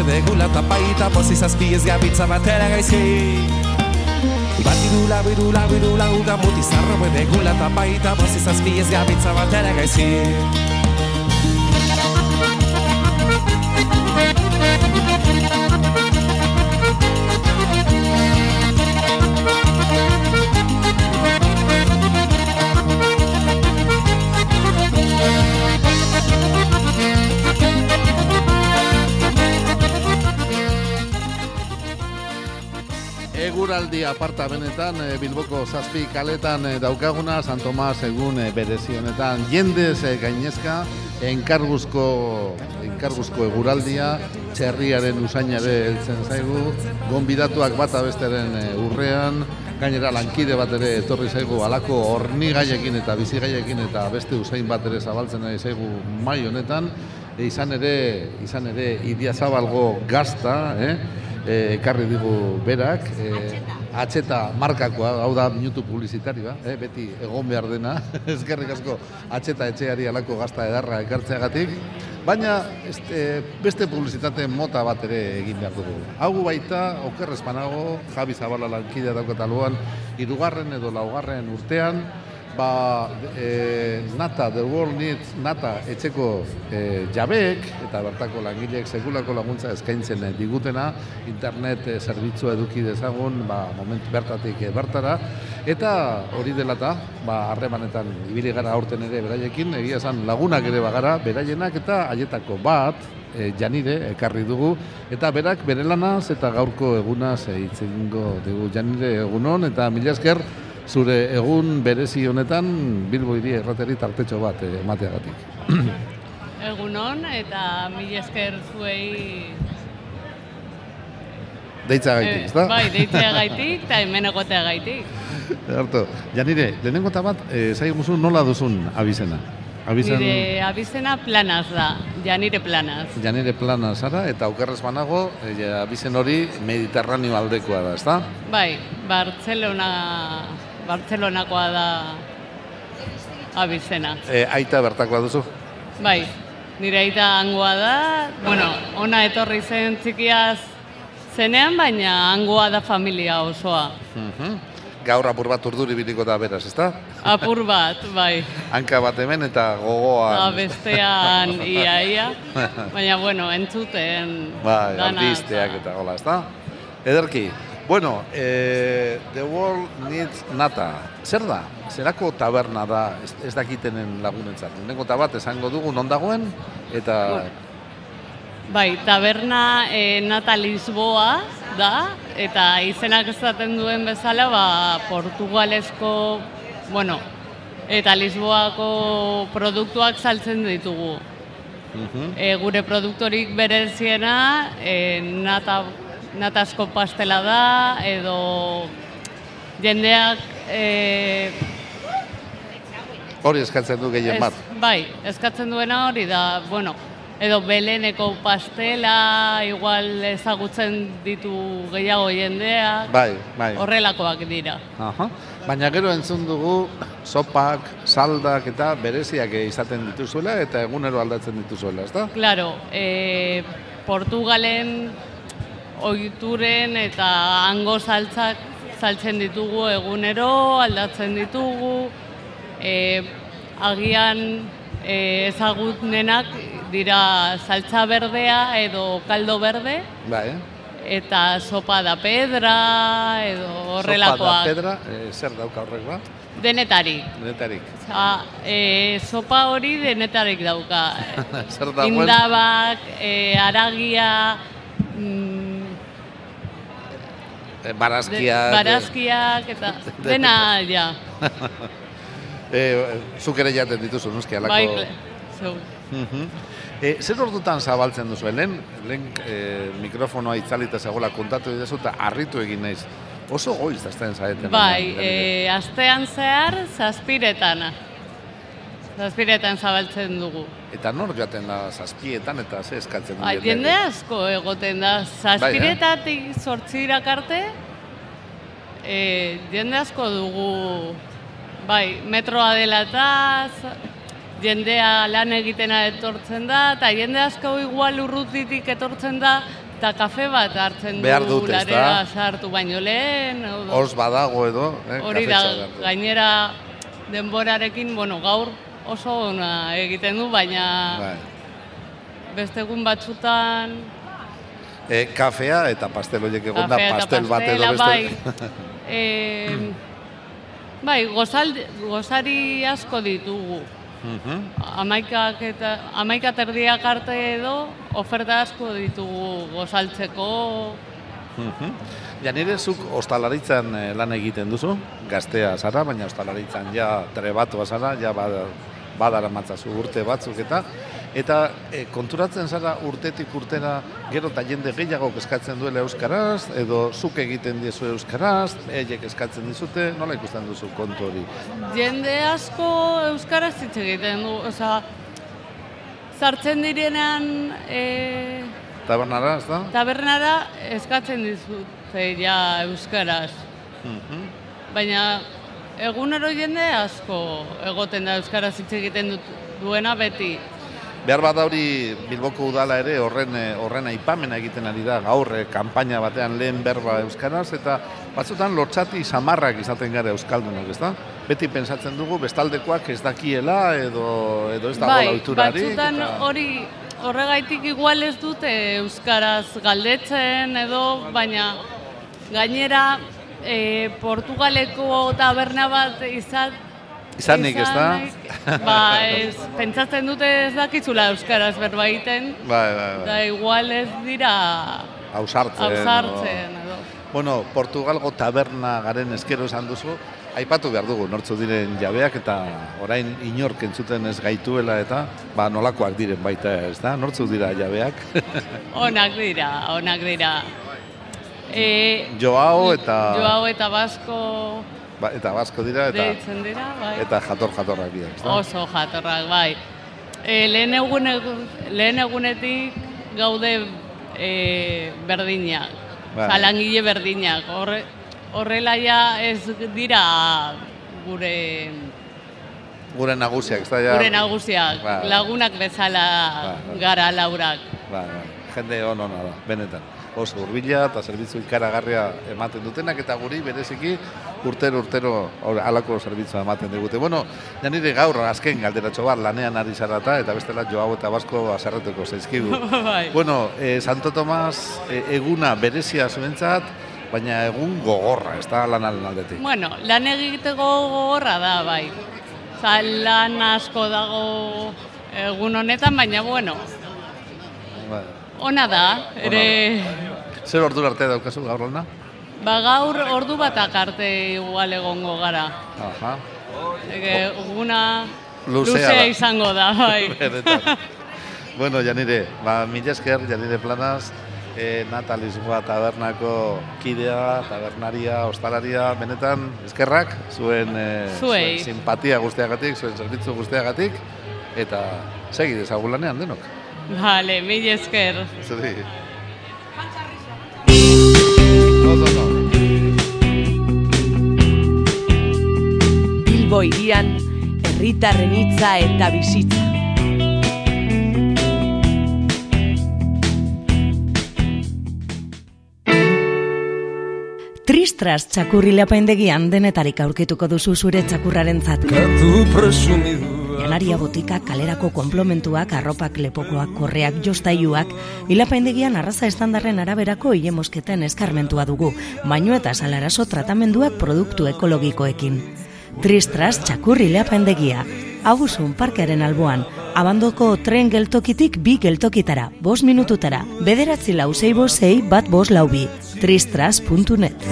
edegula Tapaita pozi zazpi ez gabitza batera gaizki Batirula, birula, birula, guta mutizarro edegula Tapaita pozi zazpi ez gabitza batera gaizki Eguraldi aparta benetan eh, Bilboko zazpi kaletan eh, daukaguna San Tomas egun eh, berezi honetan. Jendez gainezka enkarguzko enkarguzko eguraldia txerriaren usainare heltzen zaigu. Gonbidatuak bata besteren urrean. Gainera lankide bat ere etorri zaigu alako hornigaiekin eta bizigaiekin eta beste usain bat ere zabaltzen ari zaigu mai honetan. E, izan ere izan ere Idiazabalgo gazta, eh? E, ekarri digu berak, e, atxeta markakoa, hau da minutu publizitarioa, eh? beti egon behar dena, eskerrik asko atxeta etxeari alako gazta edarra ekartzeagatik, baina este, beste publizitate mota bat ere egin behar dugu. Hau baita, okerrez panago, Javi Zabala lankidea daukataluan, irugarren edo laugarren urtean, ba, e, nata, The World Needs nata etxeko e, jabeek eta bertako langileek sekulako laguntza eskaintzen digutena, internet e, eduki dezagun, ba, moment bertatik e, bertara, eta hori dela eta, ba, harremanetan ibili gara aurten ere beraiekin, egia esan lagunak ere bagara, beraienak eta haietako bat, e, janire ekarri dugu. Eta berak bere lanaz eta gaurko egunaz e, hitz egingo dugu. Janire egunon eta mila esker zure egun berezi honetan Bilbo hiri errateri tartetxo bat eh, emateagatik. Egunon eta mila esker zuei Deitza gaitik, ezta? Bai, deitzea gaitik eta hemen egotea gaitik. Harto, janire, lehenengo eta bat, e, zaiguzu nola duzun abizena? Abizen, Nire abizena planaz da, janire planaz. Janire plana zara eta aukerrez banago, e, abizen hori mediterraneo aldekoa da, ezta? Bai, Bartzelona, Bartzelonakoa da abizena. E, aita bertakoa duzu? Bai, nire aita hangoa da, bueno, ona etorri zen txikiaz zenean, baina hangoa da familia osoa. Mhm. Gaur apur bat urduri biliko da beraz, ezta? Apur bat, bai. Hanka bat hemen eta gogoan. Eta bestean ia-ia, baina bueno, entzuten Bai, dana. albisteak eta gola, ezta? Ederki, bueno, e, The World Needs Nata. Zer da? Zerako taberna da ez, ez dakitenen lagunentzat? Nengo eta bat esango dugu non dagoen eta Bai, taberna e, Nata Lisboa da, eta izenak esaten duen bezala, ba, Portugalesko, bueno, eta Lisboako produktuak saltzen ditugu. E, gure produktorik bereziena e, nata, natazko pastela da, edo jendeak e, hori eskatzen du gehien ez- bat. bai, eskatzen duena hori da, bueno, edo beleneko pastela, igual ezagutzen ditu gehiago jendeak, Bai, bai. horrelakoak dira. Aha. Baina gero entzun dugu sopak, saldak eta bereziak izaten dituzuela eta egunero aldatzen dituzuela, ezta? Claro, e, Portugalen ohituren eta hango saltzak saltzen ditugu egunero, aldatzen ditugu, e, agian e, ezagunenak dira saltza berdea edo kaldo berde, Bai, eta sopa da pedra, edo Sopa horrelakoak. da pedra, e, zer dauka horrek ba? Denetarik. Denetarik. Osa, e, sopa hori denetarik dauka. zer dagoen? Indabak, e, aragia, mm, barazkiak. de- barazkiak eta dena ja. e, zuk ere jaten dituzu, noski, alako... Bai, zeu. Mhm. E, zer ordutan zabaltzen duzu? Lehen, lehen e, mikrofonoa itzalita zegoela kontatu didazu eta harritu egin naiz. Oso goiz da zaeten. Bai, e, astean zehar zazpiretan. Zazpiretan zabaltzen dugu. Eta nor joaten da zazpietan eta ze eskatzen du jendeak? jende asko egoten da. Bai, Zazpiretatik sortzirak arte, e, jende asko dugu, bai, metroa dela eta jendea lan egitena etortzen da, eta jende asko igual urrutitik etortzen da, eta kafe bat hartzen Behar du dute, ezta? larera sartu baino lehen. Hors badago edo, eh, Hori da, behar gainera denborarekin, bueno, gaur oso ona egiten du, baina Bai. beste egun batzutan E, kafea eta pastel horiek egon da, pastel bat edo beste. e, bai, gozaldi, gozari asko ditugu. Mhm. Amaikak eta amaika terdiak arte edo oferta asko ditugu gozaltzeko. Mhm. Ja nire zuk ostalaritzan eh, lan egiten duzu, gaztea zara, baina ostalaritzan ja trebatua zara, ja bada, badara matzazu urte batzuk eta eta eh, konturatzen zara urtetik urtera gero eta jende gehiago eskatzen duela euskaraz edo zuk egiten diezu euskaraz, eiek eskatzen dizute, nola ikusten duzu kontu hori? Jende asko euskaraz hitz egiten du, osea, sartzen direnean e, Tabernara, ez da? tabernara eskatzen dizute ja euskaraz. Mhm. Baina egunero jende asko egoten da euskaraz hitz egiten dut, duena beti. Behar bat hori Bilboko udala ere horren eh, horren aipamena egiten ari da gaur eh, kanpaina batean lehen berba euskaraz eta batzutan lotxati samarrak izaten gara euskaldunak, ezta? Beti pensatzen dugu bestaldekoak ez dakiela edo edo ez dago bai, ohiturarik batzutan eta hori horregaitik igual ez dute euskaraz galdetzen edo, baina gainera e, Portugaleko taberna bat izat izanik, ezta? izanik, Ba, ez, pentsatzen dute ez dakizula euskaraz berba egiten, Bai, bai, bai. da igual ez dira Ausartzen. ausartzen edo. Bueno, Portugalgo taberna garen eskero esan duzu, aipatu behar dugu nortzu diren jabeak eta orain inork entzuten ez gaituela eta ba nolakoak diren baita ez da? Nortzu dira jabeak? Onak dira, onak dira. E, Joao eta Joao eta Basko ba, eta basko dira eta deitzen dira, bai. eta jator jatorrak dira, ezta? Oso jatorrak, bai. E, lehen, egun, lehen egunetik gaude e, berdinak, Bai. Osa, langile berdinak. Horre, horrela ja ez dira gure, Gure nagusiak, ez da ja? gure nagusiak, Bai. lagunak bezala Bai. gara laurak. Bai, bai. Jende on ona da, benetan. Oso hurbila eta zerbitzu ikaragarria ematen dutenak eta guri bereziki urtero urtero halako zerbitzua ematen digute. Bueno, ja nire gaur azken galderatxo bat lanean ari zarata eta bestela Joao eta Basko azarretuko zaizkigu. Bai. bueno, eh, Santo Tomas eh, eguna berezia zuentzat, baina egun gogorra, ez da lanaren aldetik. Bueno, lan egiteko gogorra da, bai. Osa, lan asko dago egun honetan, baina bueno. Ona da, ere... Zer ordu arte daukazu gaur lana? Ba gaur ordu batak arte igual egongo gara. Aha. Ege, eguna Luzea luzea izango da, bai. Bueno, Janire, ba, mila esker, Janire Planaz, e, Nata Lisboa tabernako kidea, tabernaria, ostalaria, benetan, eskerrak, zuen, e, zuen simpatia guztiagatik, zuen zerbitzu guztiagatik, eta segi dezagun lanean denok. Vale, mil esker. Zuri. Bilbo irian, herritarren hitza eta bizitza. Tristras txakurri apaindegian denetarik aurkituko duzu zure txakurrarentzat. Janaria botika, kalerako konplomentuak, arropak, lepokoak, korreak, jostailuak, ilapaindegian arraza estandarren araberako hile mosketen eskarmentua dugu, baino eta salaraso tratamenduak produktu ekologikoekin. Tristras txakurri leapaindegia, Agusun parkearen alboan, abandoko tren geltokitik bi geltokitara, bos minututara, bederatzi lau zei bosei bat bos lau bi, tristras.net.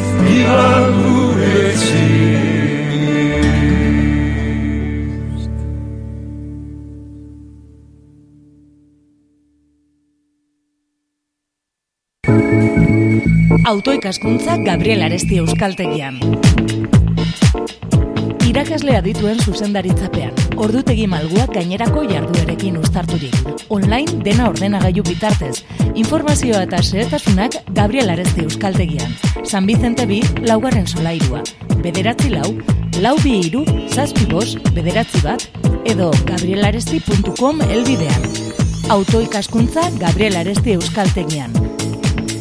Autoikaskuntza Gabriel Aresti Euskaltegian. Irakasle adituen zuzendaritzapean, ordutegi malguak gainerako jarduerekin uztarturik. Online dena ordenagailu bitartez. Informazioa eta xehetasunak Gabriel Aresti Euskaltegian. San Vicente bi, laugarren solairua. Bederatzi lau, lau bi iru, zazpi bos, bederatzi bat, edo gabrielaresti.com elbidean. Autoikaskuntza Gabriel Aresti Euskaltegian.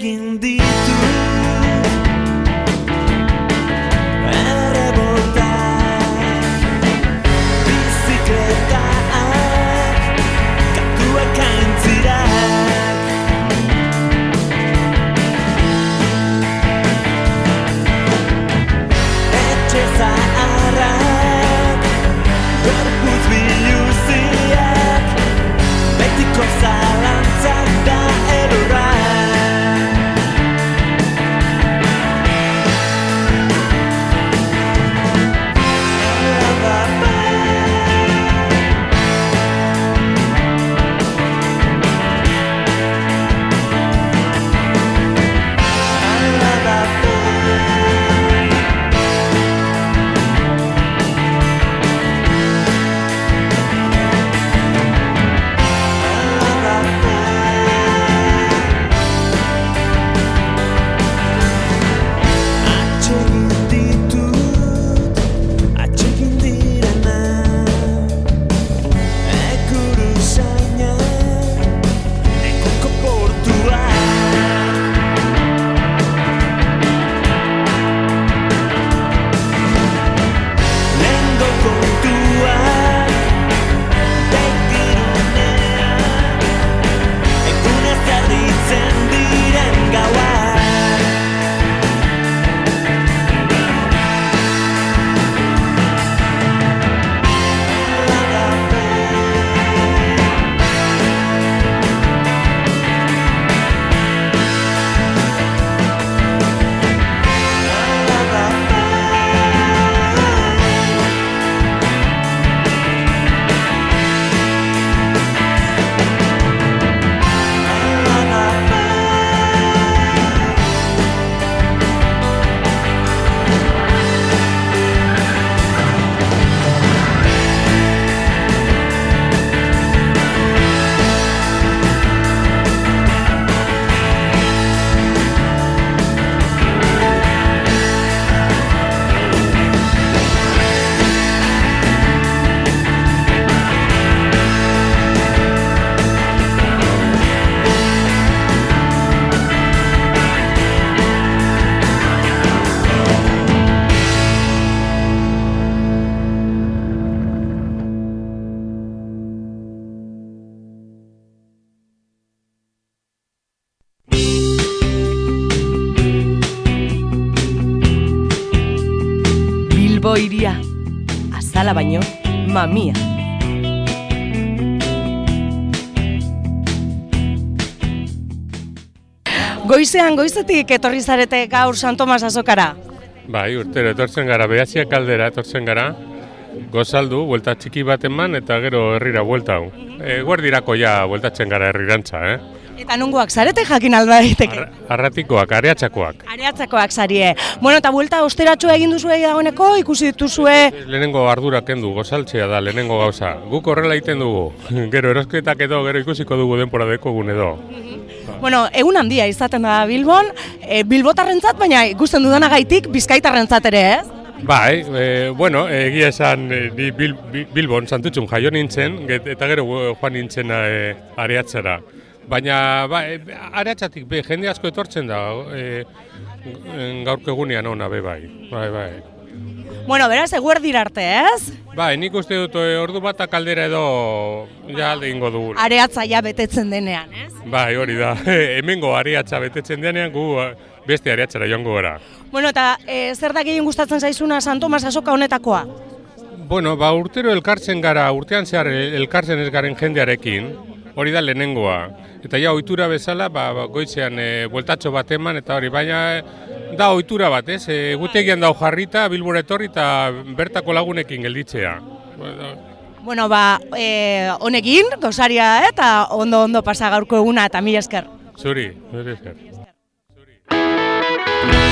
digging deep. silence and mamia. Goizean, goizetik etorri zarete gaur San Tomas azokara. Bai, urtero etortzen gara, behatziak aldera etortzen gara, gozaldu, buelta txiki bat eman eta gero herrira buelta hau. E, guardirako ja bueltatzen gara herrirantza, eh? Eta nungoak zarete jakin alda daiteke. Arratikoak, areatxakoak. Areatzakoak zarie. Bueno, eta buelta osteratxoa egin duzu dagoeneko, ikusi dituzue Lehenengo ardura kendu, gozaltzea da, lehenengo gauza. Guk horrela egiten dugu. gero erosketak edo, gero ikusiko dugu denpora dekogun edo. Bueno, egun handia izaten da Bilbon, e, Bilbotarrentzat, baina ikusten dudanagaitik Bizkaitarrentzat ere, ez? Bai, e, bueno, egia esan e, ni Bil, Bil- Bilbon santutxun jaio nintzen, get- eta gero eh, joan nintzen e, areatzera. Baina, ba, e, aratsatik be, jende asko etortzen da, e, gaurko egunean ona be bai, bai, bai. Bueno, beraz, eguerdir arte, ez? Bai, nik uste dut e, ordu bat kaldera edo ja alde ingo dugu. Areatza ja betetzen denean, ez? Bai, hori da. Hemengo areatza betetzen denean gu eh, beste areatzara joango gara. Bueno, eta e, zer da gehien gustatzen zaizuna San Tomas asoka honetakoa? Bueno, ba, urtero elkartzen gara, urtean zehar el- elkartzen ez garen jendearekin, hori da lehenengoa. Eta ja, ohitura bezala, ba, ba, goitzean e, bueltatxo bat eman, eta hori, baina e, da ohitura bat, ez? E, gutegian dau jarrita, bilbora etorri eta bertako lagunekin gelditzea. Bueno, ba, e, honekin, gozaria eh, eta ondo-ondo pasa gaurko eguna eta mila esker. Zuri, zuri esker. Garaipenik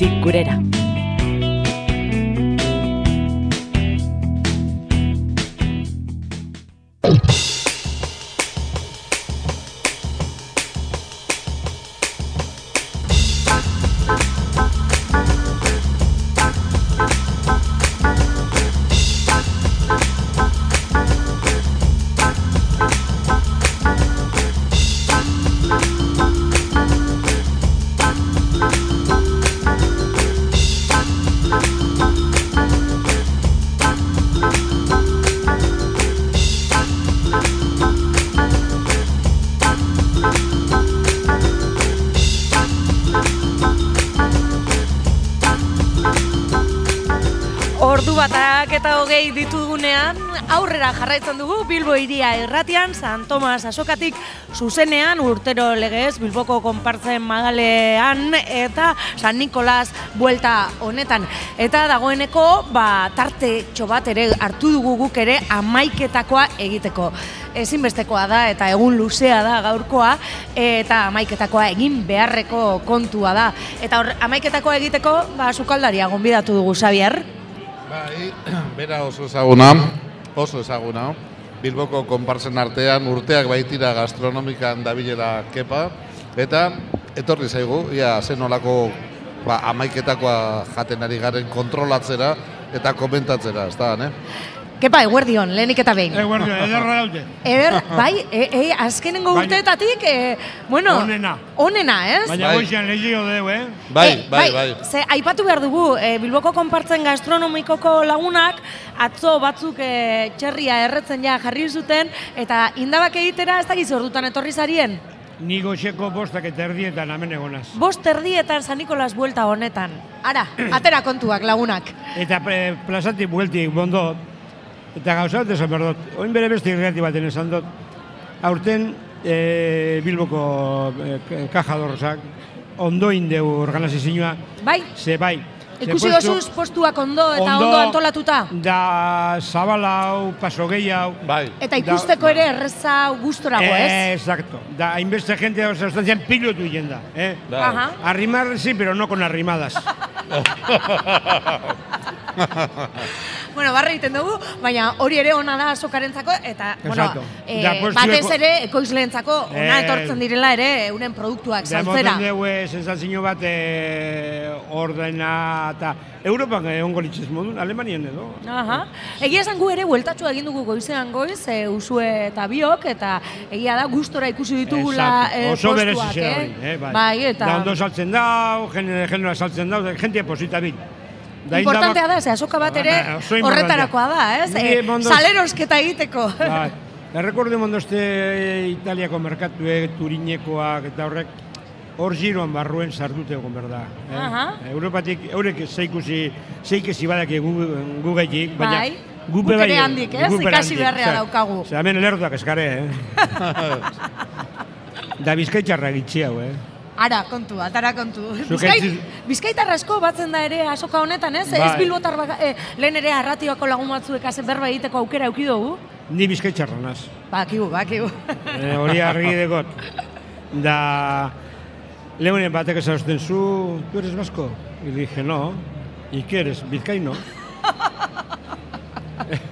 eta aurrera jarraitzen dugu Bilbo iria irratian, San Tomas asokatik zuzenean, urtero legez, Bilboko konpartzen magalean, eta San Nikolas buelta honetan. Eta dagoeneko, ba, tarte txobat ere hartu dugu guk ere amaiketakoa egiteko. Ezinbestekoa da eta egun luzea da gaurkoa eta amaiketakoa egin beharreko kontua da. Eta hor, amaiketakoa egiteko, ba, sukaldaria gonbidatu dugu, Xavier. Bai, bera oso ezaguna, oso ezaguna. Bilboko konparsen artean urteak baitira gastronomikan dabilera kepa, eta etorri zaigu, ia zen olako ba, amaiketakoa jaten ari garen kontrolatzera eta komentatzera, ez da, ne? Kepa, eguerdion, lehenik eta behin. Eguerdion, ederra daute. Eder, bai, e, e, azkenengo Bai. urteetatik, e, bueno, Onena. onena, ez? Baina goizean lehio deu, eh? Bai, bai, bai. Ze, aipatu behar dugu, e, Bilboko konpartzen gastronomikoko lagunak, atzo batzuk e, txerria erretzen ja jarri zuten, eta indabak egitera ez dakiz ordutan etorri zarien. Ni goizeko bostak eta erdietan hemen egonaz. Bost erdietan San Nikolas buelta honetan. Ara, atera kontuak lagunak. Eta e, plazati bueltik bondo, eta gauza bat esan behar dut. Oin bere beste irrati baten esan dut. Aurten e, Bilboko e, kajadorsak ondo indeu organizazioa. Bai? Ze bai. Ikusi puesto- dozuz postuak ondo eta ondo, antolatuta. Da zabala hau, paso gehiago. Bai. Eta ikusteko ere erreza gustorago, ez? Exacto. Da, hainbeste gente o sea, están pilotu yenda, eh? Bai. Ajá. Arrimar sí, pero no con arrimadas. Bueno, barra egiten dugu, baina hori ere ona da azokarentzako eta, bueno, Exacto. eh, Da, pues, batez ere ekoizleentzako ona Eh, etortzen direla ere euren produktuak Da, saltzera. moten dugu eh, sensazio bat eh, ordena eta Europan egongo litzez modun, Alemanian edo. Aha. Egia esan gu ere bueltatxo egin dugu goizean goiz, e, usue eta biok, eta egia da gustora ikusi ditugula e, Oso postuak, eh? hori, eh, bai. Bai, eta Da ondo saltzen dau, genera, saltzen dau, gente posita bil. Da importantea da, ze azoka bat ere horretarakoa da, ez? E, mondoz- salerosketa egiteko. Bai. Errekordu mondoste Italiako merkatuek, Turinekoak eta horrek, hor giroan barruen sardute egon behar da. Eh? Aha. Europatik, eurek zeikusi, zeikesi badaki gu, gu gaitik, baina Bai. gu Guk be ere bai- handik, ez? Ikasi beharrea daukagu. osea, hemen lerduak eskare, eh? da bizkaitxarra gitxi hau, eh? Ara, kontu, atara kontu. Bizkait, ez- bizkaitar asko batzen da ere asoka honetan, ez? Ez Bai. bilbotar baka, eh, lehen ere arratioako lagun batzuek haze berba egiteko aukera euki dugu. Ni bizkaitxarra naz. Bakigu, bakigu. Eh, hori argi dekot. Da, leunen batek esauzten zu, tu eres vasco? Y dije, no. ¿Y eres? Vizcaíno.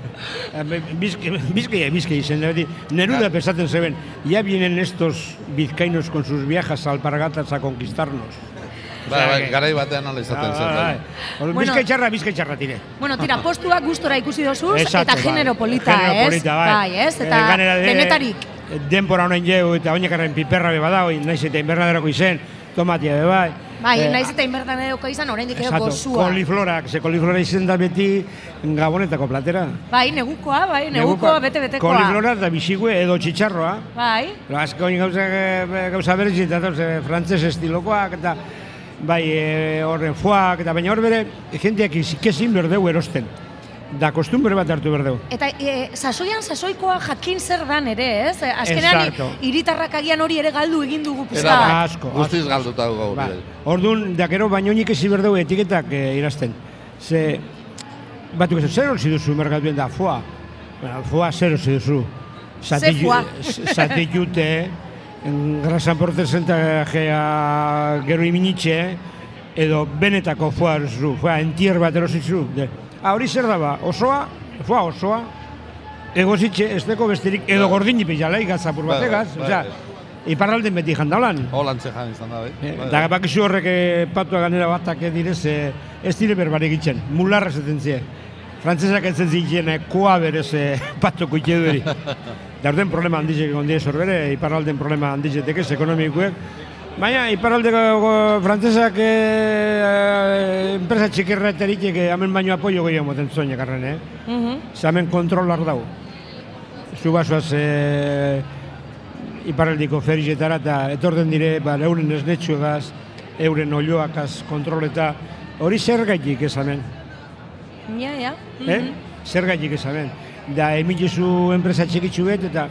Bizkaia, Bizkaia, Bizkaia izen da, beti. Neruda pesaten zeben, ya vienen estos vizcaínos con sus viajas alpargatas a conquistarnos. Bai, bai, garai batean ala izaten zen. bai. Bueno, Bueno. bizkaitxarra, bizkaitxarra tire. Bueno, tira, postuak gustora ikusi dozuz, Exacto, eta genero bai. polita, Genero ez? polita, bai. ez? Eta Eh, gainera de- denetarik. Denpora honen jeu eta oinakarren piperra be badao, naiz eta inbernaderako izen, tomatia be bai. Bai, Eh, naiz eta inbertan edoko izan, oraindik edo gozua. koliflorak, ze koliflora izen da beti gabonetako platera. Bai, negukoa, bai, negukoa, bete-betekoa. Koliflora eta bisigue edo txitxarroa. Bai, Lo asko gauza, eh, gauza berez eta eh, frantzes estilokoak eta bai eh, horren foak eta baina hor bere jenteak ikezin berdeu erosten. Da kostumbre bat hartu berdeu. eta e, sasoian sasoikoa jakin zer dan ere, ez? Azkenean, Exacto. hiritarrak agian hori ere galdu egin dugu pizka. Bat. asko, Guztiz galduta dugu Ba. Orduan, da gero baino nik ezi berdeu etiketak eh, irazten. Ze, batuk esan, zer hori duzu merkatuen da, foa. Bueno, foa zer hori duzu. Zatitute, grasan portezentagea gero iminitxe, edo benetako foa duzu, foa entier bat erosizu. De, hori zer daba, osoa, foa osoa, egozitxe, ez deko besterik, edo gordini pizalai gazapur Bai, bai, bategaz, bai, osea, bai. iparralden beti jandalan. Holantze jan izan da, bai. Bai, Da bakizu horrek eh, patua ganera batak direz, eh, ez dire berbarik itzen, mularra zaten zie. Frantzesak ez zitzen eh, koa berez eh, patuko ite dueri. Da orden problema handizek egon diez horbere, iparralden problema handizetek ez ekonomikuek. Baina iparraldeko go- frantzesak eh, eh, enpresa txikirra eta eritek eh, hemen baino apoio gehiago moten zoinak arren, eh? Mhm. Ze hemen kontrolar dago. Zu basoaz eh, iparraldiko ferizetara eta etorten dire, ba, euren esnetxuegaz, euren olioakaz kontroleta, hori zer gaitik ez. Ja, ja. Eh? Zer gaitik ezaben. Da, emilizu enpresa txikitsu bet, eta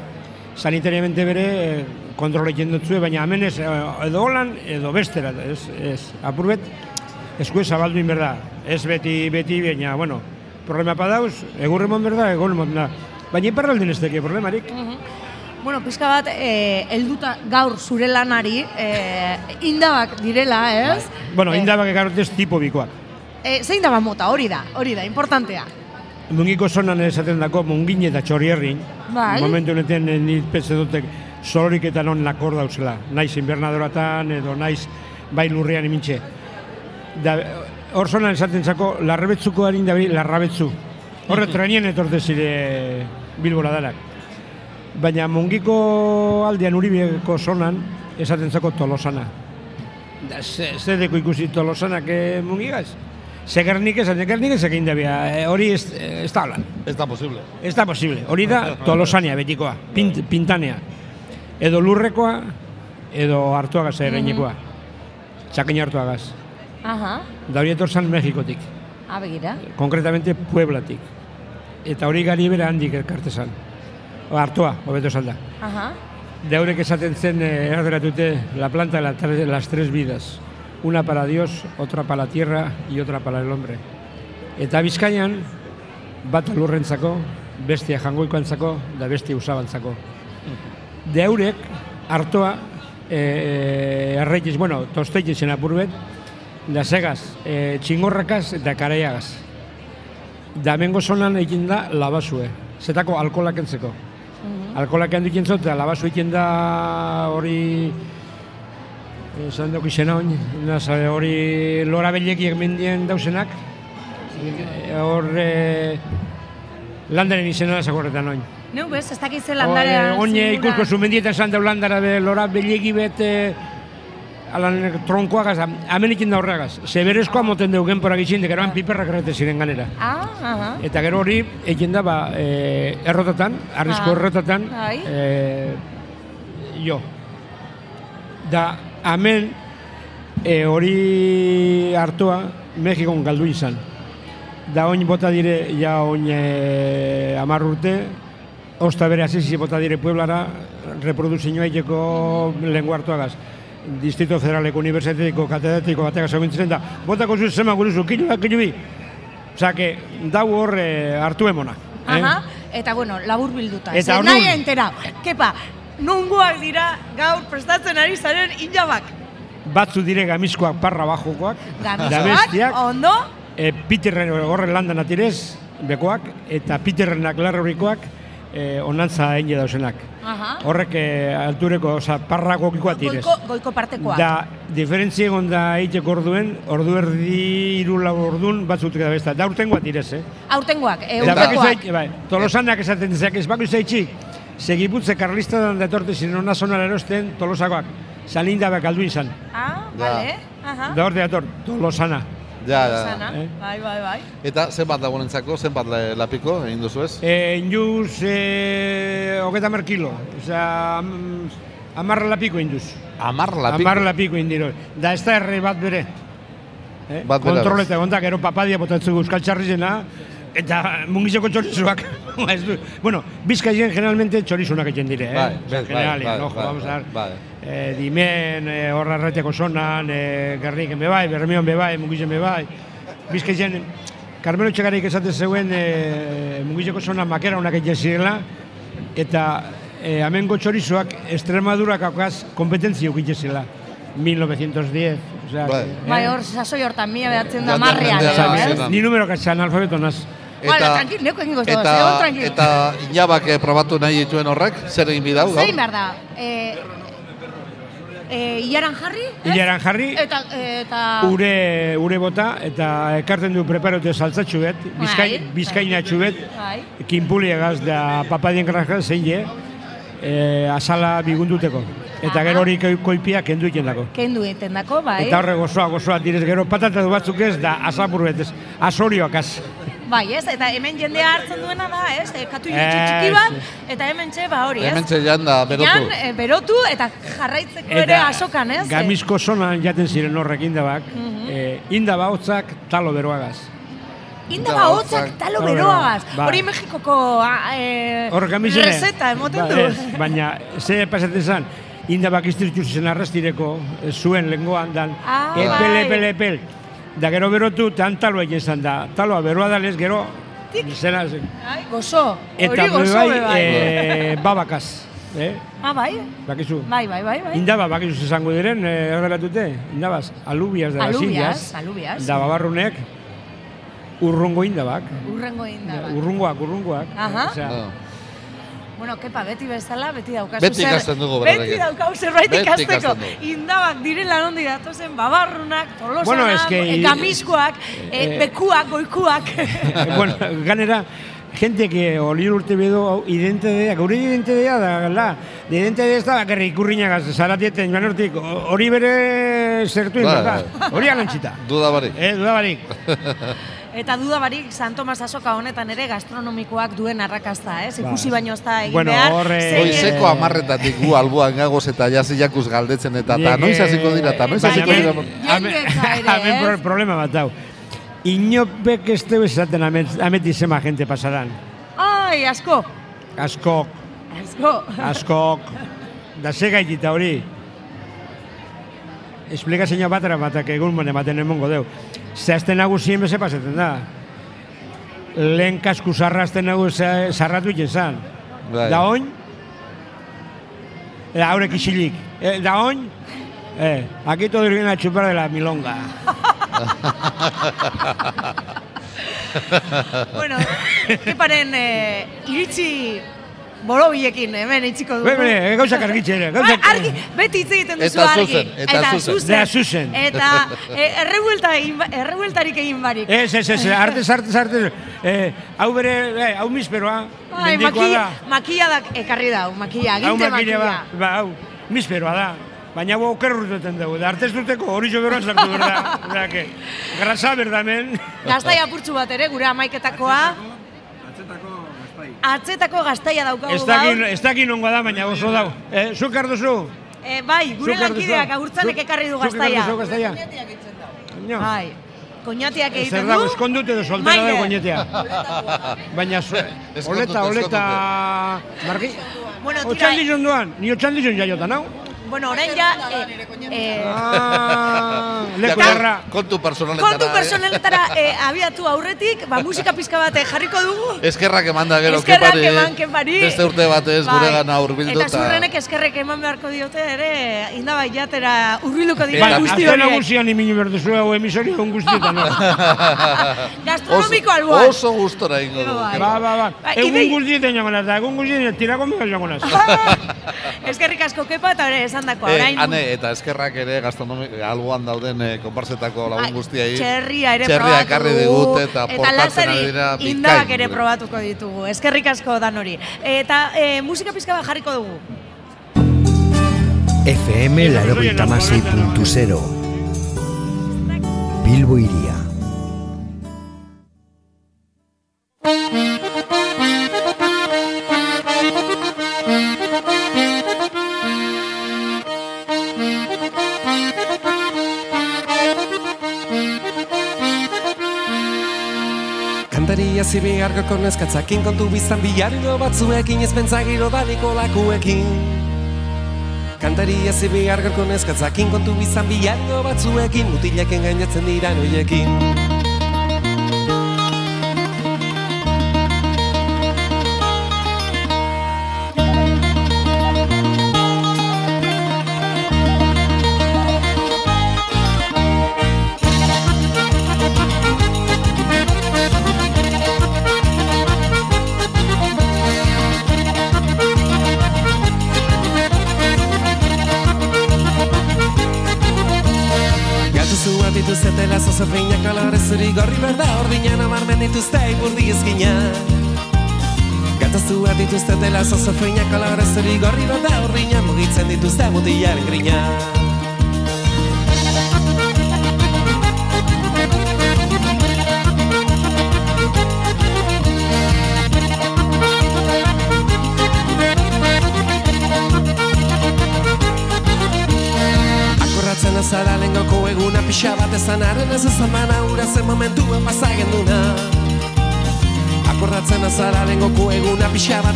sanitariamente bere eh, kontrola egiten dutzue, baina hemen ez, eh, edo holan, edo bestera, ez, ez, apur bet, eskue zabaldu in berda. Ez beti, beti, baina, bueno, problema padauz, egur emon berda, egon emon da. Baina iparraldin ez teke problemarik. Bueno, pizka bat, eh, helduta gaur zure lanari, eh, indabak direla, ez? Bueno, Eh, indabak egarrotez tipo bikoak. Eh, zein daba mota, hori da, hori da, importantea. Mungiko zonan esaten dako, mungin eta txorierrin, Bai. momentu honetan eh, ni pentsa dutek solorik eta non lakor dauzela. Naiz invernadoratan edo naiz bai lurrean imintxe. Da, hor zonan esaten zako, larrebetzuko harin da beri, larrabetzu. Horre trenien etorte zire bilbora danak. Baina mungiko aldean uribeko zonan esaten zako tolosana. Da, ze, ze deko ikusi tolosanak eh, mungigaz? Segernik esan, segernik ez egin dabia, e, hori ez, ez da holan. Ez da posible. Ez da posible, hori da tolosania betikoa, pint, pintanea. Edo lurrekoa, edo hartuagaz ereinekoa. Txakin hartuagaz. Aha, Da hori etorzan Mexikotik, abegira. konkretamente Pueblatik. Eta hori gari bera handik elkartezan. O, hartua, hobeto esan da. Aha. De haurek esaten zen eh, erderatute la planta de las tres vidas. Una para Dios, otra para la tierra y otra para el hombre. Eta bizkaian, bat lurrentzako, bestia jangoikoantzako, da bestia usabantzako. De haurek, hartoa, eh, erreikiz, bueno, tosteitzen apurbet, da segaz, eh, txingorrakaz eta karaiagaz. Da mengo zonan egin da labasue, zetako alkolak entzeko. Alkolak handu egiten zot, eta labasu egiten da hori esan duk izena oin, eh, hori lora belekiek mendien dausenak, Eh, hor eh, landaren izena da zakorretan oin. Neu bez, ez dakiz Hor, landarea. Oin ikusko zu mendietan esan dau landara be lora belegi bet eh, alan tronkoagaz, hemen ikin da horregaz. Zeberezkoa moten dugu genporak itxin, de geroan piperrak errete ziren ganera. Ah, aha. Eta gero hori egin da ba, e, errotatan, arrizko Ah, errotatan, bai. e, jo. Da, hemen e, hori hartua Mexikon galdu izan. Da oin bota dire, ja oin e, amar urte, osta bere asisi bota dire Pueblara, reproduzioa egiteko lengua hartuagaz. Distrito Federaleko Unibertsitateko katedratiko batek seguntzen da, botako zu zema guruzu, kilo da, kilo bi. Que dau hor e, hartu emona. eh? Aha, eta bueno, labur bilduta. Eta Zer nahi entera. Kepa, nungoak dira gaur prestatzen ari zaren injabak. Batzu dire gamizkoak parra bajokoak, bestiak, ondo, e, Peterren horren landan atirez, bekoak, eta Peterrenak larrorikoak e, onantza egin. Aha. Horrek e, altureko, oza, parra gokikoa atirez. goiko, goiko partekoak. Da, diferentzia egon da egiteko orduen, ordu erdi iru lau ordun batzutik da besta. Da urtengoa tirez, eh? Aurtengoak, e, bako urtekoak. bai, tolosanak esaten dizak, ez bako izaitxi, segiputze karlista dan datorte ziren ona zonara erosten tolosakoak. Salinda bak aldu izan. Ah, Ja. vale. Aha. Da hor dator, tolosana. Ja, ja. Sana. Eh? Bai, bai, bai. Eta zenbat lagunentzako, zenbat la- lapiko egin duzu ez? E, induz, e, hogeta mer kilo. Osa, am, amarra lapiko induz. Amar lapiko? Amarra lapiko indiro. Da ez da erre bat bere. Eh? Bat bera, Kontrol eta egonda, gero papadia botatzen euskal txarrizena, eta mungizeko txorizuak. Ez du- bueno, bizkaien generalmente txorizunak egiten dire, eh? Bai, bai, bai, ojo, bai, vamos a ver. bai. Eh, dimen, eh, horra erretiako zonan, eh, gerniken bebai, berremion bebai, mungizen bebai. Bizkaien, Carmelo Txegarik esaten zeuen eh, mungizeko zona makera honak egiten zirela, eta eh, amengo txorizoak Extremadurak akaz kompetentzia egiten zirela. 1910, osea, Bai. que, Bai, eh? hor, sasoi hortan, mila behatzen da marrean. eh? Ni numero katxan alfabeto naz. Bueno, tranquil, neko egingo eta, tranquil. eta inabak eh, probatu nahi dituen horrek, zer egin bidau? Zein behar da? E, e, Iaran jarri? ez? Ilaran jarri, Eta, eta... ure, ure bota, eta ekartzen du preparote saltzatxu bet, bizkain, Bai, bizkainatxu bet, Bai. kinpuliagaz da papadien granja zein je, e, azala bigunduteko. Eta gero hori koi- koipia kendu egiten dako. Kendu egiten dako, bai. Eta horre gozoa, gozoa, direz gero patata du batzuk ez, da asapur bet ez, asorioak az. Bai, ez? Eta hemen jendea hartzen duena da, ez? E, katu Ez, txiki bat, eta hemen txe, ba hori, ez? Hemen txellan da berotu. Jan, e, berotu, eta jarraitzeko ere asokan, ez? Gamizko zonan jaten ziren horrek indabak, Mhm. eh, indaba hotzak talo beroagaz. Indaba hotzak talo beroagaz. Ba. Hori Mexikoko ah, eh, Hor receta emoten Ba, du. ez, baina, ze pasatzen zan, indabak iztirtzu zen arrastireko, eh, zuen lengoan dan, Ah, epel, bai. epel, epel. Da gero berotu, tan taloa egin zan da. Taloa beroa dalez, gero, zena, zen. Ai, gozo. Eta Hori gozo bai, bai. eh, babakaz. Eh? Ah, bai? Bakizu. Bai, bai, bai, bai. Indaba, bakizu zesango diren, eh, errelatute, indabaz, alubias de las Alubias, alubias. Da babarrunek, urrungo indabak. Urrengo indaba. Urrungoak, urrungoak. Aha. Osea, Bueno, kepa, beti bezala, beti daukazu Beti zer- ikasten dugu Beti daukazu zerbait Beti ikasteko. Indabak direla nondi datozen babarrunak, tolosanak, Bueno, es que- eh, kamiskoak, eh, Eh, bekuak, goikuak. bueno, ganera, gente que olir urte bedo hau identidadea, gure identidadea da, la, de identidadea ez da bakarrik ikurriñagaz, zaratieten, joan hortik, o- hori bere zertu da, bai. hori alantzita. Duda barik. Eh, duda barik. Eta dudabarik, San Tomas Asoka honetan ere gastronomikoak duen arrakasta, ez? Ikusi Ba. baino ez da egin Bueno, behar. horre... Goizeko amarretatik gu alboan gagoz eta jasi jakuz galdetzen eta eta noiz hasiko dira eta noiz hasiko dira. Hemen pro- problema bat dau. Inopek ez teu esaten amet, amet izema gente pasaran. Ai, asko, Askok, asko. askok, da ze gaitita hori. Esplikazio bat eramatak egun mone ematen emongo deu. Zehazten nagusien beze pasatzen da. Lehen kasku zarrazten nagu zarratu izan. Bai. Da oin, da haurek isilik. Eh, da oin, eh, aquí todo viene a chupar de la milonga. bueno, keparen eh, iritzi borobilekin hemen itziko dugu. Be, be, eh, gauzak argitxe ere, gauzak- Ba, argi, beti hitz egiten duzu Eta argi. zuzen, eta zuzen. Da, zuzen. Eta eh, errebuelta egin ba- errebueltarik egin barik. Ez, ez, ez, artez, artez, artez, eh, hau bere, eh, hau misperoa, Ai, makilla, da. makilladak ekarri dau, makilla, Hau aginte makila makilla. ba, ba, hau, misperoa da. Baina hau oker urteten dugu, da artez duteko hori jo beroan sartu berda. Osea, que, grasa berda men. Gaztai apurtzu bat ere, gure amaiketakoa. Atzetako gaztaia daukagu Ez dakin, gaur. ez dakin ongo da, baina oso dau. Eh, zukar duzu? Eh, bai, gure Zuk lankideak agurtzanek Zuk- ekarri du zuk gaztaia. duzu gaztaia? No. Bai. Koñatiak Zer egiten dago, du. eskondut edo soltera dago goñetea. Baina, oleta, oleta, margi. Bueno, tira, Otxan dizon duan, ni otxan dizon jaiotan, hau? Bueno, orain ja, eh, eh, Ah, leku Ja, derra. Kontu personaletara. kontu eh? personaletara eh, abiatu aurretik, ba, musika pizka bat eh, jarriko dugu. Eskerrak emanda gero Eskerrak kepari. eman kepari. Beste urte batez Bai. gure gana hurbildu Eta zurrenek eskerrek eman beharko diote ere, indabai jatera urbilduko dira Bai, guzti horiek. nagusian iminu berduzu hau emisorio on guztietan. no? Gastronomiko Oso- alboan. Oso gustora ingo. Bai. Ba, ba, ba. Ba, Egun idei- guztietan joanaz, da, egun guztietan tirako mega joanaz. Eskerrik asko kepa eta hori esan dako, Eh, orain. ane, eta eskerrak ere gastronomi alboan dauden eh, konparsetako lagun guztiei. Txerria ere Txerria probatu ekarri dugu. digute eta eta portatzen ari dira indabak ere probatuko ditugu. Eskerrik asko dan hori. Eta eh, musika pizka bat jarriko dugu. FM Larogeita Hamasei puntu zero. Bilbo iria. Kantaria zibi argoko neskatzakin kontu biztan bilarilo batzuekin ez bentzagiro daliko lakuekin Kantaria zibi argoko neskatzakin kontu biztan bilarilo batzuekin mutileken gainatzen dira noiekin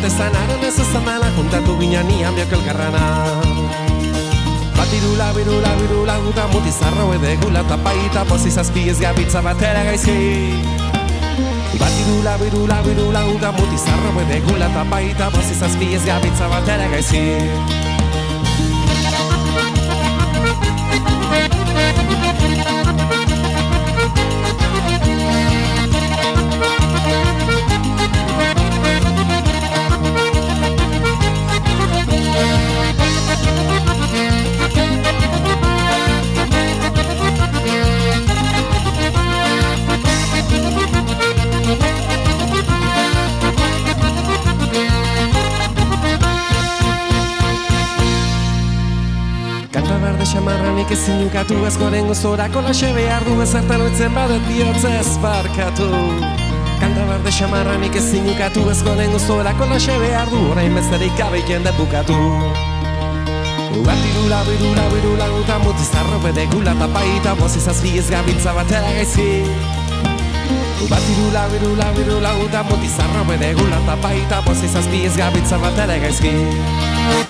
bat ezan Haren ez ezan mana juntatu ginen nian biok elkarrana. Batirula, birula, birula, guta muti zarro edegula Tapaita pozi zazpi ez gabitza batera gaizki. Batirula, birula, birula, guta muti zarro edegula Tapaita pozi zazpi ez gabitza batera gaizki xamarranik ezin ukatu ez goren gozorako laxe behar du ezertan oitzen badet bihotz ez barkatu. Kanta berde xamarranik ezin ukatu ez goren gozorako laxe behar du orain besterik gabe jende bukatu. Batirula, birula, birula, guta muti zarro bede gula tapaita bozi zazpi ez gabiltza batera gaizki. Batirula, birula, birula, guta muti zarro bede gula tapaita bozi zazpi ez gabiltza batera gaizki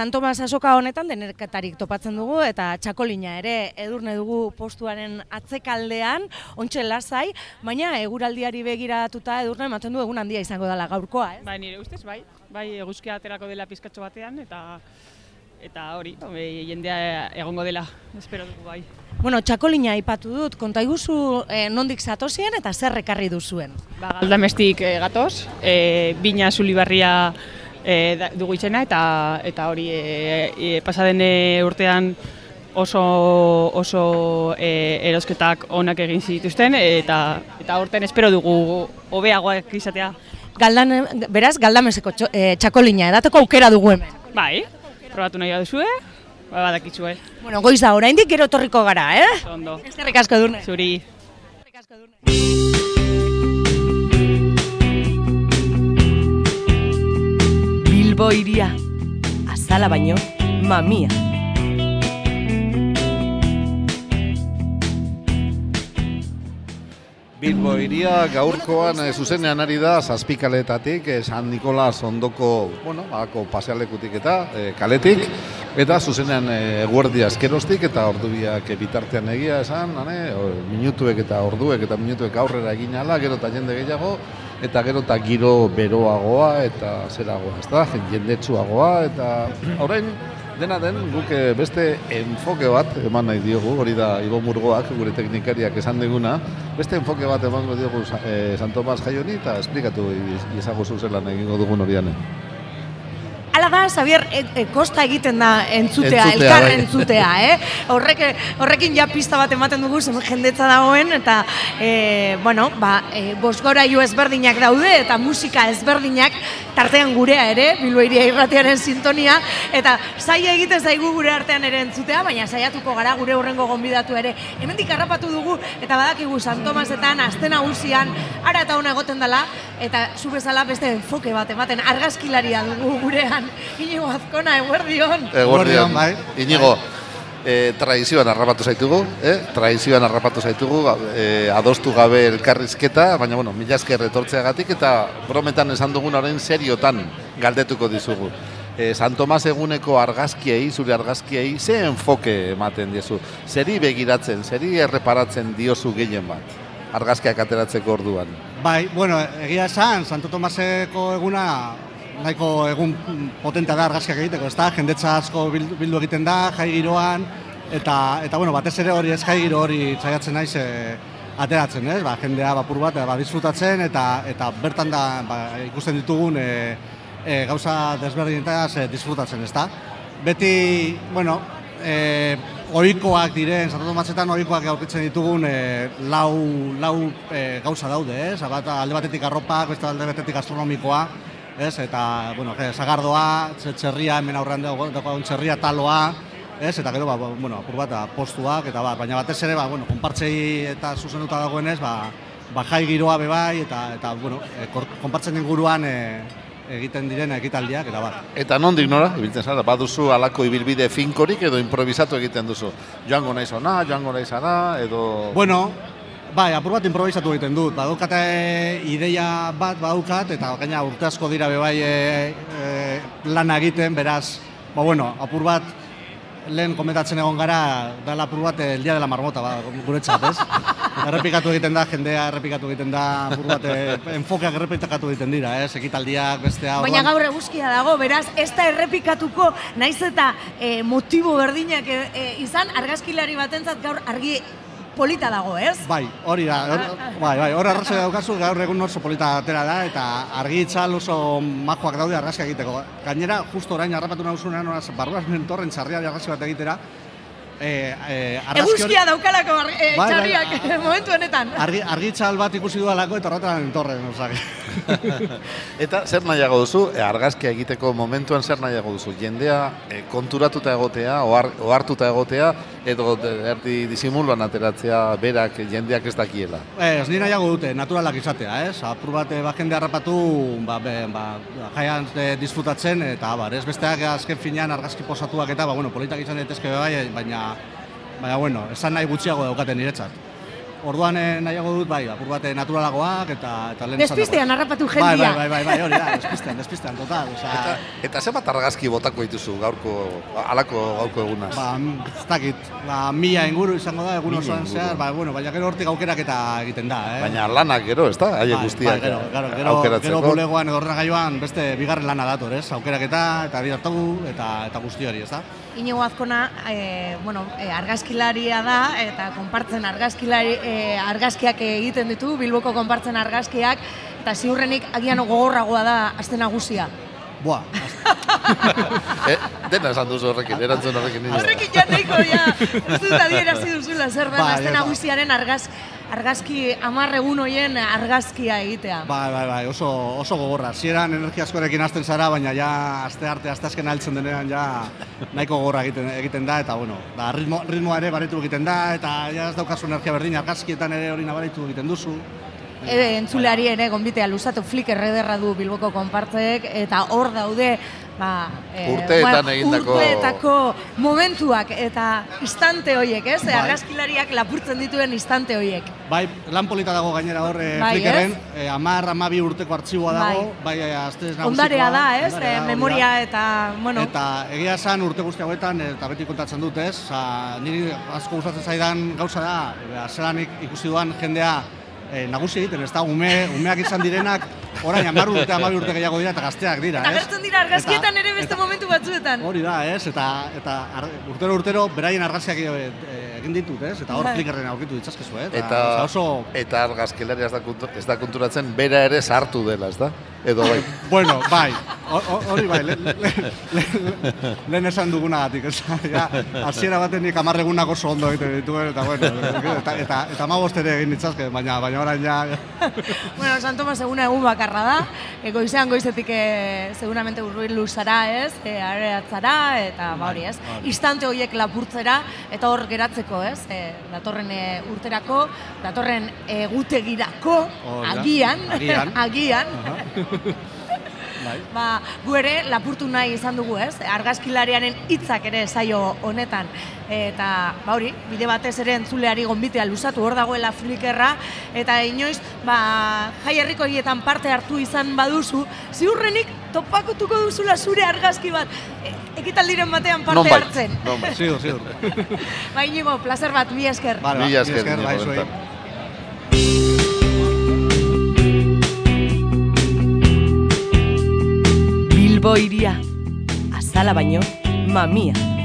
San Tomas asoka honetan denerketarik topatzen dugu eta txakolina ere edurne dugu postuaren atzekaldean, ontxe lasai, baina eguraldiari begiratuta edurne ematen du egun handia izango dela gaurkoa, ez? Bai, nire ustez, bai. Bai, eguzkia aterako dela pizkatxo batean, eta eta hori, hombre, jendea egongo dela, espero dugu bai. Bueno, txakolina aipatu dut, konta iguzu eh, nondik zatozien eta zer ekarri duzuen. Ba, galdamestik eh, gatoz, eh, bina zulibarria eh, da- dugu izena, eta eta hori eh, eh, pasaden eh, urtean oso oso eh, erosketak onak egin zituzten eta eta aurten espero dugu hobeagoak izatea. Galdan, beraz, galdameseko txo- eh, txakolina edateko aukera dugu hemen. Bai, probatu nahi baduzue, ba badakizue. Bueno, goiz da, oraindik gero etorriko gara, eh? Ondo. Eskerrik asko edurne. Zuri. Bilbo iria, azala baino, mamia. Bilbo iria gaurkoan eh, zuzenean ari da zazpikaletatik, eh, San Nikolas ondoko, bueno, bako pasealekutik eta eh, kaletik, eta zuzenean eguerdia eskerostik eta ordubiak bitartean egia esan, hane, o, minutuek eta orduek eta minutuek aurrera egin ala, gero eta jende gehiago, eta gero eta giro beroagoa eta zeragoa, ez da, jendetsuagoa, eta orain, dena den, guk eh, beste enfoke bat eman nahi diogu, hori da Ibo Murgoak, gure teknikariak esan diguna, beste enfoke bat emango diogu eh, San Tomas jaioni eta esplikatu izago zelan egingo dugun horian. Hala da, Xavier, e, e, kosta egiten da entzutea, Entzutea, elkar bai. entzutea, eh? Horrek, horrekin ja pista bat ematen dugu, zen jendetza dagoen, eta, e, bueno, ba, e, bosgorailu ezberdinak daude, eta musika ezberdinak, tartean gurea ere, Bilboiria irratiaren sintonia, eta zaila egiten zaigu gure artean ere entzutea, baina saiatuko gara gure horrengo gonbidatu ere. Hemendik harrapatu dugu, eta badakigu San Tomasetan, aste nagusian, ara eta hona egoten dela, eta zu bezala beste enfoke bat ematen, argazkilaria dugu gurean, Inigo Azkona, eguerdion. Eguerdion, bai. Inigo, e, tradizioan harrapatu zaitugu, eh? tradizioan harrapatu zaitugu, e, adostu gabe elkarrizketa, baina, bueno, mila esker etortzeagatik eta brometan esan dugun orain seriotan galdetuko dizugu. E, San Tomas eguneko argazkiei, zure argazkiei, ze enfoke ematen diezu? Zeri begiratzen, zeri erreparatzen diozu gehien bat? Argazkiak ateratzeko orduan. Bai, bueno, egia esan, Santo Tomaseko eguna nahiko egun potentea da argazkiak egiteko, ez da? Jendetza asko bil- bildu egiten da, jai giroan, eta, eta bueno, batez ere hori ez jai giro hori saiatzen naiz e, ateratzen, ez? Ba, jendea bapur bat ba, disfrutatzen eta eta bertan da ba, ikusten ditugun e, e, gauza desberdinetaz e, disfrutatzen, ez da? Beti, bueno, e, ohikoak diren, Santo Tomasetan ohikoak aurkitzen ditugun e, lau, lau e, gauza daude, ez? Bat, alde batetik arropak, beste alde batetik gastronomikoa, ez? Eta, bueno, e, sagardoa, txe- txerria, hemen aurrean dago, txerria taloa, ez? Eta gero, ba, ba, bueno, apur bat, ba, postuak, eta ba, baina batez ere, ba, bueno, konpartzei eta zuzenduta dagoenez, ba, ba, jai giroa bebai, eta, eta bueno, e, konpartzen inguruan e, egiten diren ekitaldiak, eta bar. Eta nondik nora, ibiltzen zara, baduzu alako ibilbide finkorik edo improvisatu egiten duzu. Joango naiz ona, joango naiz ara, edo... Bueno, bai, apur bat improvisatu egiten dut. Badukate ideia bat badaukat, eta gaina urte asko dira bebai e, e, lana egiten, beraz, ba bueno, apur bat lehen komentatzen egon gara, dala apur bat eh, el dia de la marmota, ba, guretzat, ez? errepikatu egiten da, jendea errepikatu egiten da, apur bat eh, enfokeak errepikatu egiten dira, ez? Ekitaldiak, bestea, Baina orduan- gaur eguzkia dago, beraz, ez da errepikatuko, naiz eta e, motibo berdinak e, e, izan, argazkilari batentzat gaur argi polita dago, ez? Bai, hori da, hor, bai, bai, hor arrazoi daukazu, gaur egun oso polita atera da, eta argi itzal oso majoak daude argazki egiteko. Gainera, justo orain harrapatu nauzunean, horaz, barruaz mentorren txarria argazki bat egitera, e, e, argazki hori- Eguzkia daukalako ar- e, Bai, bai, txarriak momentu honetan. Argi, argitzal bat ikusi dudalako eta horretan entorren, osake. Eta zer nahiago duzu, e, argazkia egiteko momentuan zer nahiago duzu? Jendea e, konturatuta egotea, ohar, ohartuta egotea, edo erdi disimuluan ateratzea berak jendeak ez dakiela. Ez, ni nahiago dute, naturalak izatea, ez? Apur bat, eh, ba, jende harrapatu, ba, be, ba, jaian eh, disfrutatzen, eta bar, ez besteak azken finean argazki posatuak eta, ba, bueno, politak izan daitezke bai, baina, baina, bueno, esan nahi gutxiago daukaten niretzat. Orduan eh, nahiago dut, bai, apur bat eh, naturalagoak eta, eta lehen Despistean harrapatu Bai, jendia. bai, bai, bai, bai, hori da, despistean, despistean, total. Osea, Eta, eta zenbat argazki botako dituzu gaurko, alako gaurko egunaz? Ba, ez dakit, ba, mila inguru izango da, egun osoan zehar, ba, bueno, baina gero hortik aukerak eta egiten da, eh? Baina lanak gero, ez da? Haiek Bai, guztiak bai, gero, gero, gero, aukeratzeko. gero bulegoan edo beste bigarren lana dator, ez? Aukeraketa eta diratu eta eta guzti hori, ez da? Inigo Azkona, e, bueno, e, argazkilaria da, eta konpartzen argazkilari, e, argazkiak egiten ditu, Bilboko konpartzen argazkiak, eta ziurrenik agian gogorragoa da azte nagusia. Boa, eh, dena esan duzu horrekin, erantzun horrekin. Horrekin ja nahiko, ja, ez dut adierazi duzula zer da, Bai, azte nagusiaren argaz, argazki, amar egun hoien argazkia egitea. bai, bai, bai, oso, oso gogorra. Zieran energia askorekin hasten zara, baina ja aste arte, aste azken altzen denean ja nahiko gogorra egiten, egiten da, eta bueno, da, ritmo, ritmoa ere baritu egiten da, eta ja ez daukazu energia berdin, argazkietan ere hori nabaritu egiten duzu. E, entzuleari ere gonbitea luzatu Flickr ederra du Bilboko konpartzek eta hor daude ba, e, Urteetan ba, egindako- urteetako momentuak eta instante hoiek, ez? Bai. Argazkilariak lapurtzen dituen instante hoiek. Bai, lan polita dago gainera hor eh, Bai, Flickrren, eh, amar, amabi urteko artxiboa dago, bai, bai astez nagusikoa. Ondarea da, ez? ondarea E, memoria eta, bueno, Eta egia esan urte guzti hauetan, eta beti kontatzen dut, ez? Osa, niri asko gustatzen zaidan gauza da, e, zelan ik- ikusi duan jendea e, nagusi egiten, ez da, ume, umeak izan direnak, orain hamar urte, hamabi urte gehiago dira, eta gazteak dira, eta ez? gertzen dira argazkietan Eta- ere beste momentu batzuetan. Hori da, ez? Eta, eta ar, urtero urtero beraien argazkiak e, e, egin ditut, ez? Eta hor Bai. Flickrren aurkitu ditzazkezu, eh? Eta, osea, oso... eta argazkilaria ez da, ez da konturatzen bera ere sartu dela, ez da? Edo bai. Bueno, bai, ho- ho- hori bai, le- le- le- lehen esan dugunagatik, ez? Ja, hasiera baten nik hamar egunak oso ondo egiten dituen, eta bueno, eta, eta, eta ere egin ditzazke, baina, baina orain ja... Bueno, San Tomas eguna egun bakarra da, goizean goizetik e, seguramente urruilu zara, ez? E, areatzara, eta ba hori, ez? Instante horiek lapurtzera, eta hor geratzeko, ez? E, datorren urterako, datorren egutegirako, agian, Agian. agian, Bai. ba, gu ere lapurtu nahi izan dugu, ez? Argazkilariaren hitzak ere saio honetan. Eta, ba hori, bide batez ere entzuleari gonbitea luzatu hor dagoela flikerra, eta inoiz, ba, jai herriko horietan parte hartu izan baduzu, ziurrenik topakutuko duzula zure argazki bat e, ekitaldiren batean parte Nonbait, hartzen. nonbait. Ziur, ziur. Ba, Inigo, placer bat, mi esker. Vale, Mila esker, bai, Iñigo, zuei. benetan. Bilbo iria, azala baino, mamia.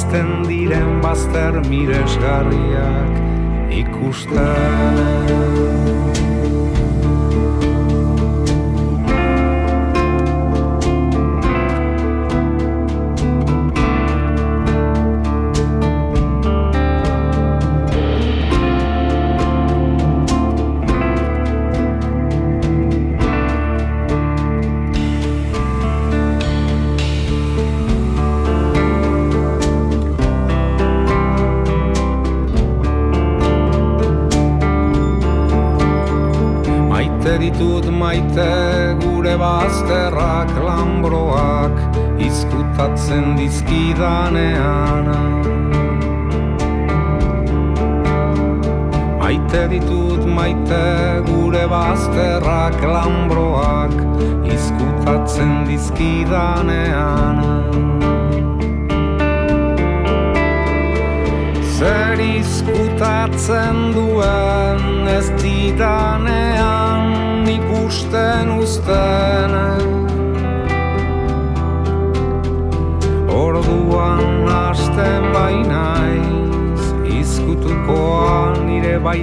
Baitan pizten diren bazter miresgarriak ikusten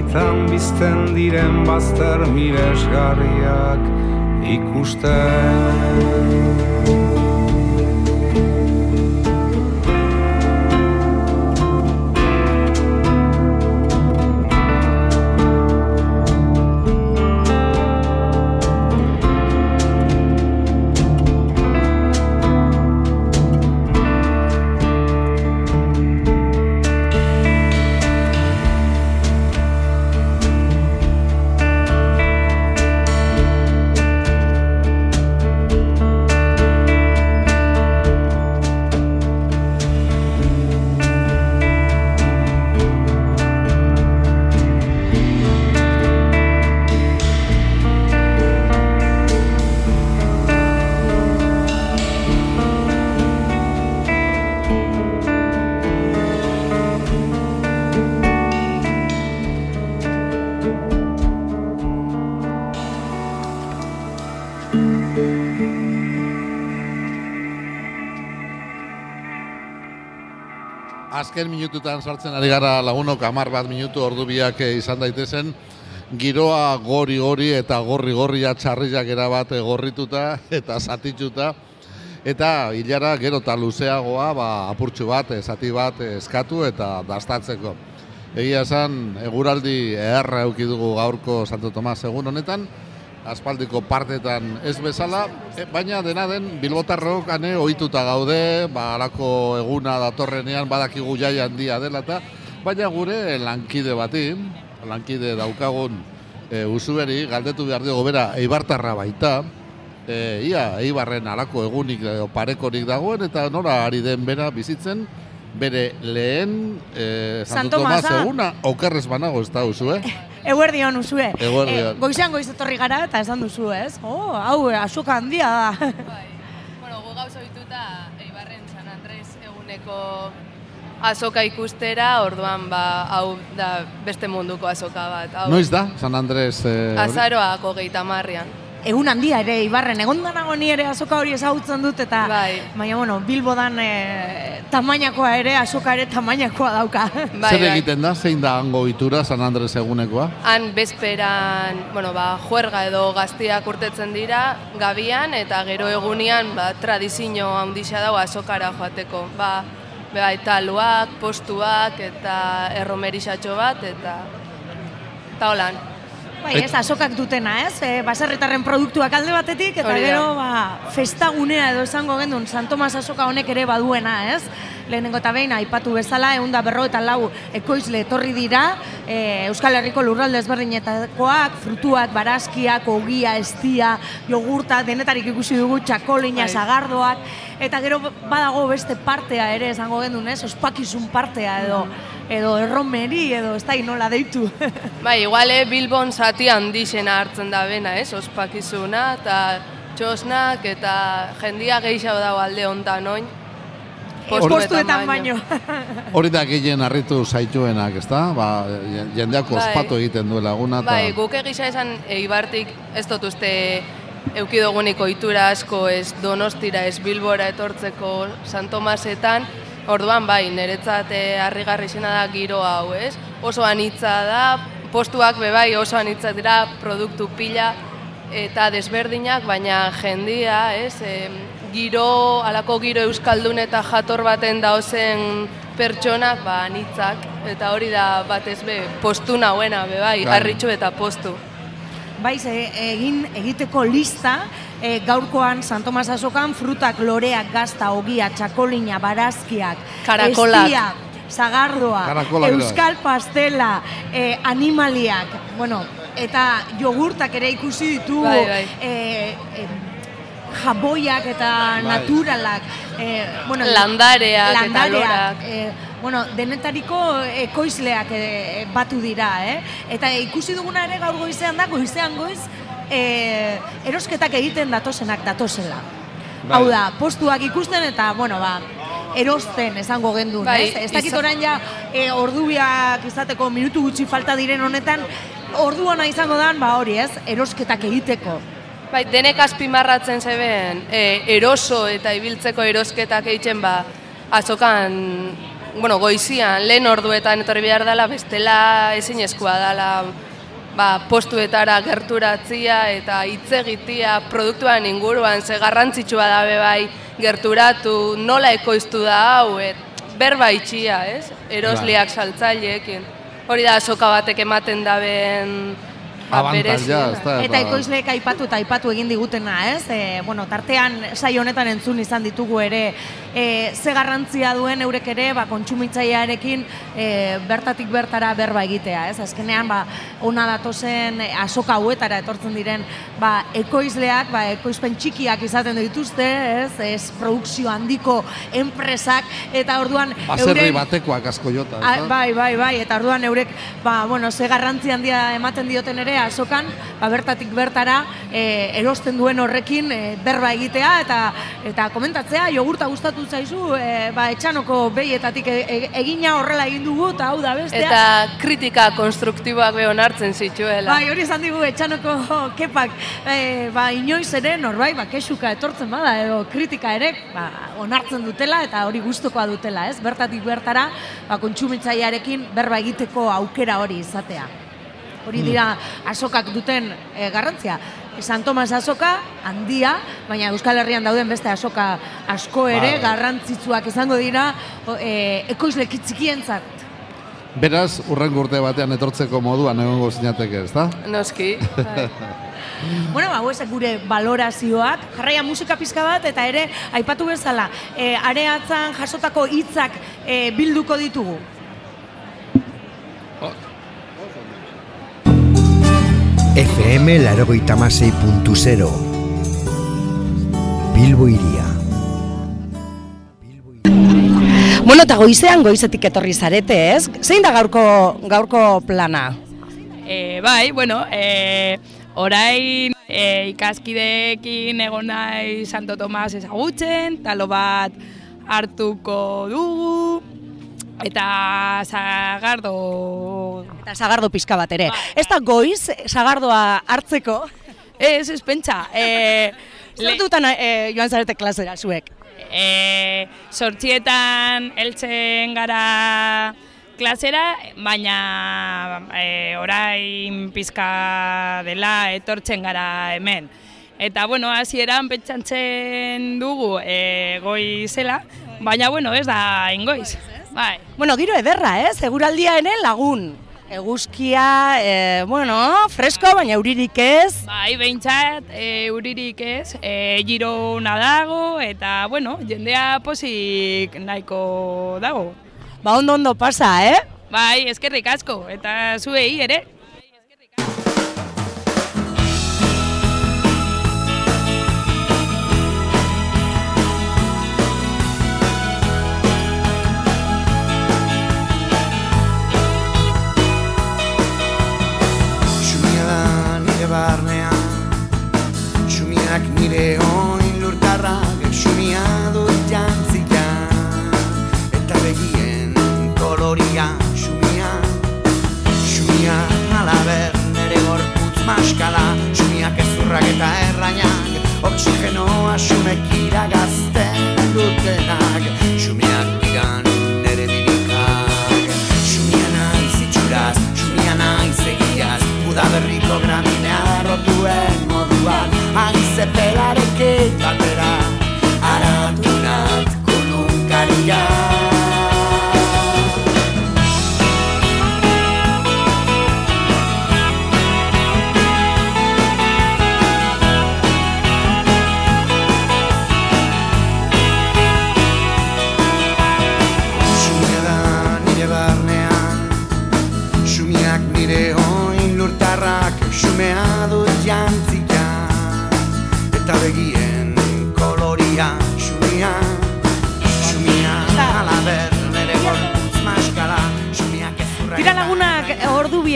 baitan bizten diren bazter miresgarriak ikusten minututan sartzen ari gara lagunok hamar bat minutu ordu biak eh, izan daitezen. Giroa gori-gori eta gorri-gorria txarriak erabat gorrituta eta zatituta. Eta hilara gero eta luzeagoa ba, apurtxu bat, eh, zati bat eh, eskatu eta dastatzeko. Egia esan, eguraldi eherra euki dugu gaurko Santo Tomas egun honetan, aspaldiko partetan ez bezala, e, baina dena den Bilbotarrok ane ohituta gaude, ba halako eguna datorrenean badakigu jai handia dela eta baina gure lankide bati, lankide daukagun e, usuberi, galdetu behar dugu bera, eibartarra baita, e, ia, eibarren alako egunik edo parekorik dagoen, eta nora ari den bera bizitzen, bere lehen e, Santo Santo Tomas Tomasa. eguna, okerrez banago ez da usu, eh? Eguerdion usue. Eguerdion. Eh, goizean goiz etorri gara eta esan duzu, ez? Oh, hau, asoka handia da. Bueno, gu gauz ohituta Eibarren San Andres eguneko azoka ikustera, orduan ba, hau da beste munduko azoka bat. Hau, Noiz da, San Andres? E, hori? Azaroako geita marrian. Egun handia ere, Ibarren, egon nago ni ere azoka hori ezagutzen dut, eta Bai. baina, bueno, Bilbodan e, tamainakoa ere, azoka ere tamainakoa dauka. Bai, Zer bai. egiten da, zein da hango itura San Andres egunekoa? Han bezperan, bueno, ba, juerga edo gaztiak urtetzen dira, gabian, eta gero egunian, ba, tradizio handixa dago azokara joateko. Ba, bai, taluak, postuak, eta erromerixatxo bat, eta, holan. Bai, ez, azokak dutena, ez? E, baserritarren produktuak alde batetik, eta gero, ba, festagunea edo esango gendun, San Tomas azoka honek ere baduena, ez? Lehenengo eta behin, aipatu bezala, egun da berro eta lau ekoizle etorri dira, e, Euskal Herriko lurralde ezberdinetakoak, frutuak, barazkiak, ogia, estia, jogurta, denetarik ikusi dugu, txakolina, Bai. sagardoak, eta gero badago beste partea ere, esango gendun, ez? Ospakizun partea edo, edo erromeri, edo ez da nola deitu. Bai, iguale Bilbon zati handixena hartzen da bena, ez? Ospakizuna eta txosnak eta jendia gehiago dago alde hontan oin. Postuetan baino. Hori da gehien harritu zaituenak, ezta? Ba, jendeak Bai. ospatu egiten duela eguna. eta- Bai, guk egisa esan Eibartik ez dut uste eukidoguniko itura asko ez Donostira ez Bilbora etortzeko San Tomasetan, orduan bai, niretzat eh, harrigarri zena da giro hau, ez? Oso anitza da, postuak be bai oso anitza dira, produktu pila eta desberdinak, baina jendia, ez? Em, giro, alako giro euskaldun eta jator baten daozen pertsonak, ba, anitzak, eta hori da batez be, postu nauena, be bai, Bai. harritxu eta postu. Bai, ze, egin egiteko lista, e, gaurkoan San Tomas azokan frutak, loreak, gazta, ogia, txakolina, barazkiak, Karakolak. estia, zagardoa, Karakolak bai. euskal pastela, e, animaliak, bueno, eta jogurtak ere ikusi ditugu, Bai, bai. e, em, jaboiak eta Bai. naturalak, e, bueno, Landareak eta landareak, lorak. e, bueno, denetariko ekoizleak e, batu dira, eh? Eta ikusi duguna ere gaur goizean da, goizean goiz, e, erosketak egiten datozenak datozela. Bai. Hau da, postuak ikusten eta, bueno, ba, erosten esango gendun, Bai, ez? Ez dakit izan- orain ja, e, ordubiak izateko minutu gutxi falta diren honetan, orduana izango dan, ba hori ez, erosketak egiteko. Bai, denek azpimarratzen zeben, e, eroso eta ibiltzeko erosketak egiten ba, azokan, bueno, goizian, lehen orduetan etorri behar dela, bestela ezinezkoa dela, ba, postuetara gerturatzia eta hitz egitea produktuan inguruan, ze garrantzitsua da be bai gerturatu, nola ekoiztu da hau, et, berba itxia, ez? Erosliak saltzaileekin. Hori da azoka batek ematen daben Abantaila, berezia. ezta, Eta ba- ekoizleek aipatu eta aipatu egin digutena, ez? E, bueno, tartean sai honetan entzun izan ditugu ere e, ze garrantzia duen eurek ere ba, kontsumitzailearekin e, bertatik bertara berba egitea, ez? Azkenean ba, ona datozen azoka hauetara etortzen diren ba, ekoizleak, ba, ekoizpen txikiak izaten dituzte, ez? Ez produkzio handiko enpresak eta orduan Baserri batekoak asko jota, A, ezta? bai, bai, bai, eta orduan eurek, ba, bueno, ze garrantzi handia ematen dioten ere azokan, ba, bertatik bertara e, erosten duen horrekin e, berba egitea eta eta komentatzea jogurta gustatu zaizu, e, ba, etxanoko behietatik e, e- egina horrela egin dugu eta hau da bestea. Eta kritika konstruktiboak be onartzen zituela. Bai, hori esan digu etxanoko kepak, e, ba, inoiz ere norbait, ba, kesuka etortzen bada, edo kritika ere, ba, onartzen dutela eta hori gustukoa dutela, ez? Bertatik bertara, ba, kontsumitzailearekin berba egiteko aukera hori izatea. Hori dira asokak duten e, garrantzia. San Tomas azoka handia, baina Euskal Herrian dauden beste asoka asko ere Bai. garrantzitsuak izango dira e, ekoizle txikientzat. Beraz, urrengo urte batean etortzeko moduan egongo zinateke, ezta? Noski. Bueno, ba, hauek gure valorazioak, jarraia musika pizka bat, eta ere, aipatu bezala, e, areatzan jasotako hitzak e, bilduko ditugu. FM larogeita amasei puntu zero. Bilbo iria. Bueno, eta goizean goizetik etorri zarete, ez? Zein da gaurko, gaurko plana? E, bai, bueno, e, orain e, ikaskideekin egon nahi Santo Tomas ezagutzen, talo bat hartuko dugu, eta zagardo... Eta zagardo pizka bat ere. Ez da goiz, zagardoa hartzeko? Ez, ez pentsa. E, Zertutan e, joan zarete klasera zuek? E, sortxietan heltzen gara klasera, baina e, orain pizka dela etortzen gara hemen. Eta, bueno, hasieran pentsantzen dugu e, goizela, baina, bueno, ez da ingoiz. Bai. Bueno, giro ederra, ez? Eguraldia ene lagun. Eguzkia, e, bueno, fresko, baina euririk ez. Bai, behintzat, e, euririk ez, e, giro ona dago, eta, bueno, jendea posik nahiko dago. Ba, ondo ondo pasa, eh? Bai, eskerrik asko, eta zuei ere. Xumiak nire oin lurtarrak Xumia dut jantzika Eta begien koloria Xumia Xumia alaber nire gorputz maskala. Xumiak ezurrak eta errainak Oxigenoa xumek iragazten dutenak. Xumiak digan nire birikak Xumia naiz itxuraz, xumia naiz egiaz. Udaberriko graminea rotuen moduan se pega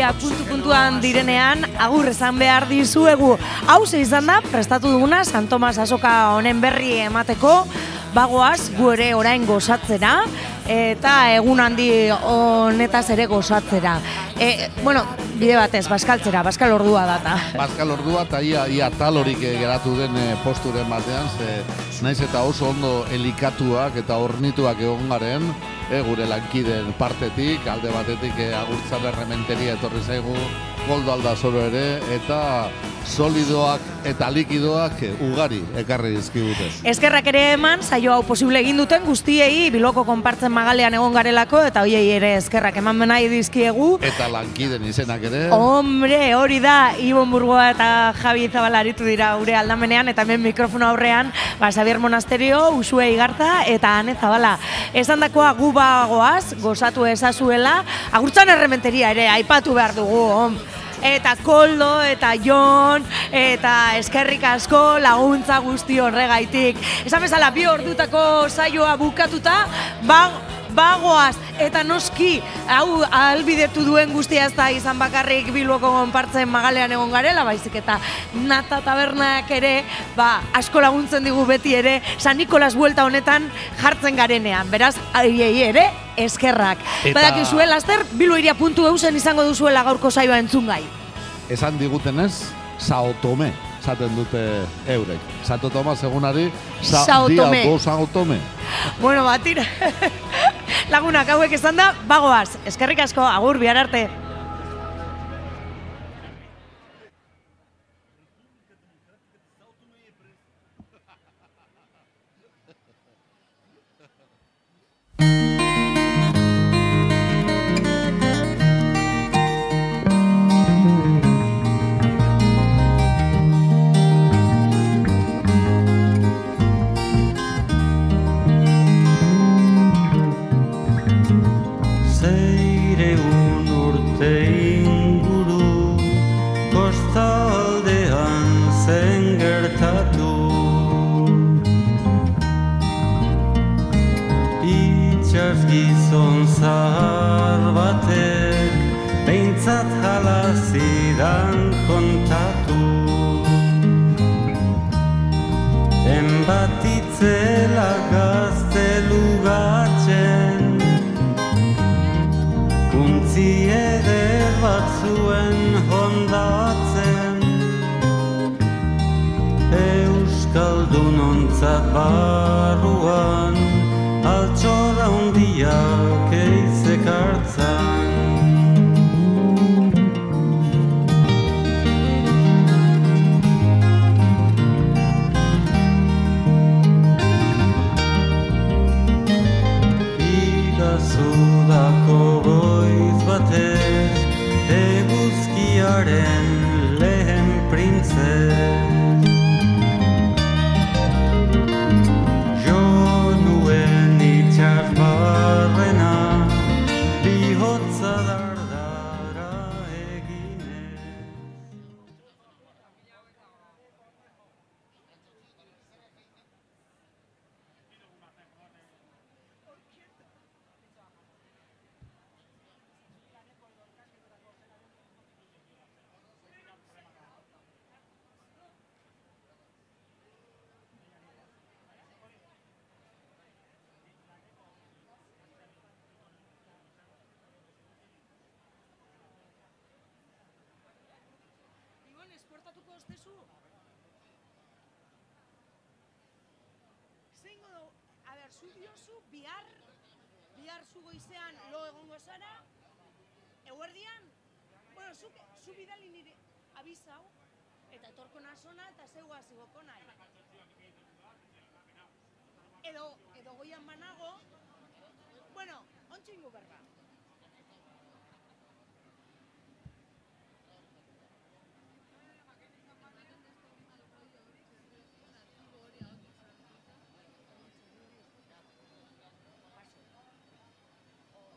ordubia puntu puntuan direnean agur esan behar dizuegu. Hau izan da prestatu duguna San Tomas Asoka honen berri emateko bagoaz gu ere orain gozatzera eta egun handi honetaz ere gozatzera. E, bueno, bide batez, baskaltzera, baskal ordua data. Pascal Ordua eta ia, ia talorik eh, geratu den eh, posturen batean, ze naiz eta oso ondo elikatuak eta ornituak egon garen, eh, gure lankiden partetik, alde batetik eh, agurtzan errementeria etorri zaigu, goldo aldazoro ere, eta solidoak eta likidoak ugari ekarri dizkigute. Eskerrak ere eman, saio hau posible egin duten guztiei biloko konpartzen magalean egon garelako eta hoiei ere eskerrak eman nahi dizkiegu. Eta lankiden izenak ere. Hombre, hori da, Ibon Burgoa eta Javi Zabala aritu dira gure aldamenean, eta hemen mikrofono aurrean, ba, Xabier Monasterio, Usue Igarta eta Ane Zabala. Esan dakoa gu bagoaz, gozatu ezazuela, agurtzan errementeria ere, aipatu behar dugu, hom. Eta Koldo, eta Jon, eta eskerrik asko laguntza guzti horregaitik. Esan bezala, bi ordutako saioa bukatuta, ba, bagoaz, eta noski, hau albidetu duen guztia ez da izan bakarrik Bilboko konpartzen magalean egon garela, baizik eta nata tabernak ere, ba, asko laguntzen digu beti ere, San Nikolas buelta honetan jartzen garenean, beraz, aiei ere, eskerrak. Eta- Badakizue, laster, biloiria puntu eusen izango duzuela gaurko saioa entzungai. Esan digutenez, Sao Tome, esaten dute eurek. Santo Tomas egunari, Sa, Sao Tome. Sao Tome. Bueno, batira. Lagunak hauek esan da, bagoaz. Eskerrik asko, agur, bihar arte. izango zara, eguerdian, bueno, zu, zu bidali nire abizau, eta etorko nasona eta zeua zigoko nahi. Edo, edo goian banago, bueno, ontsu ingo berra.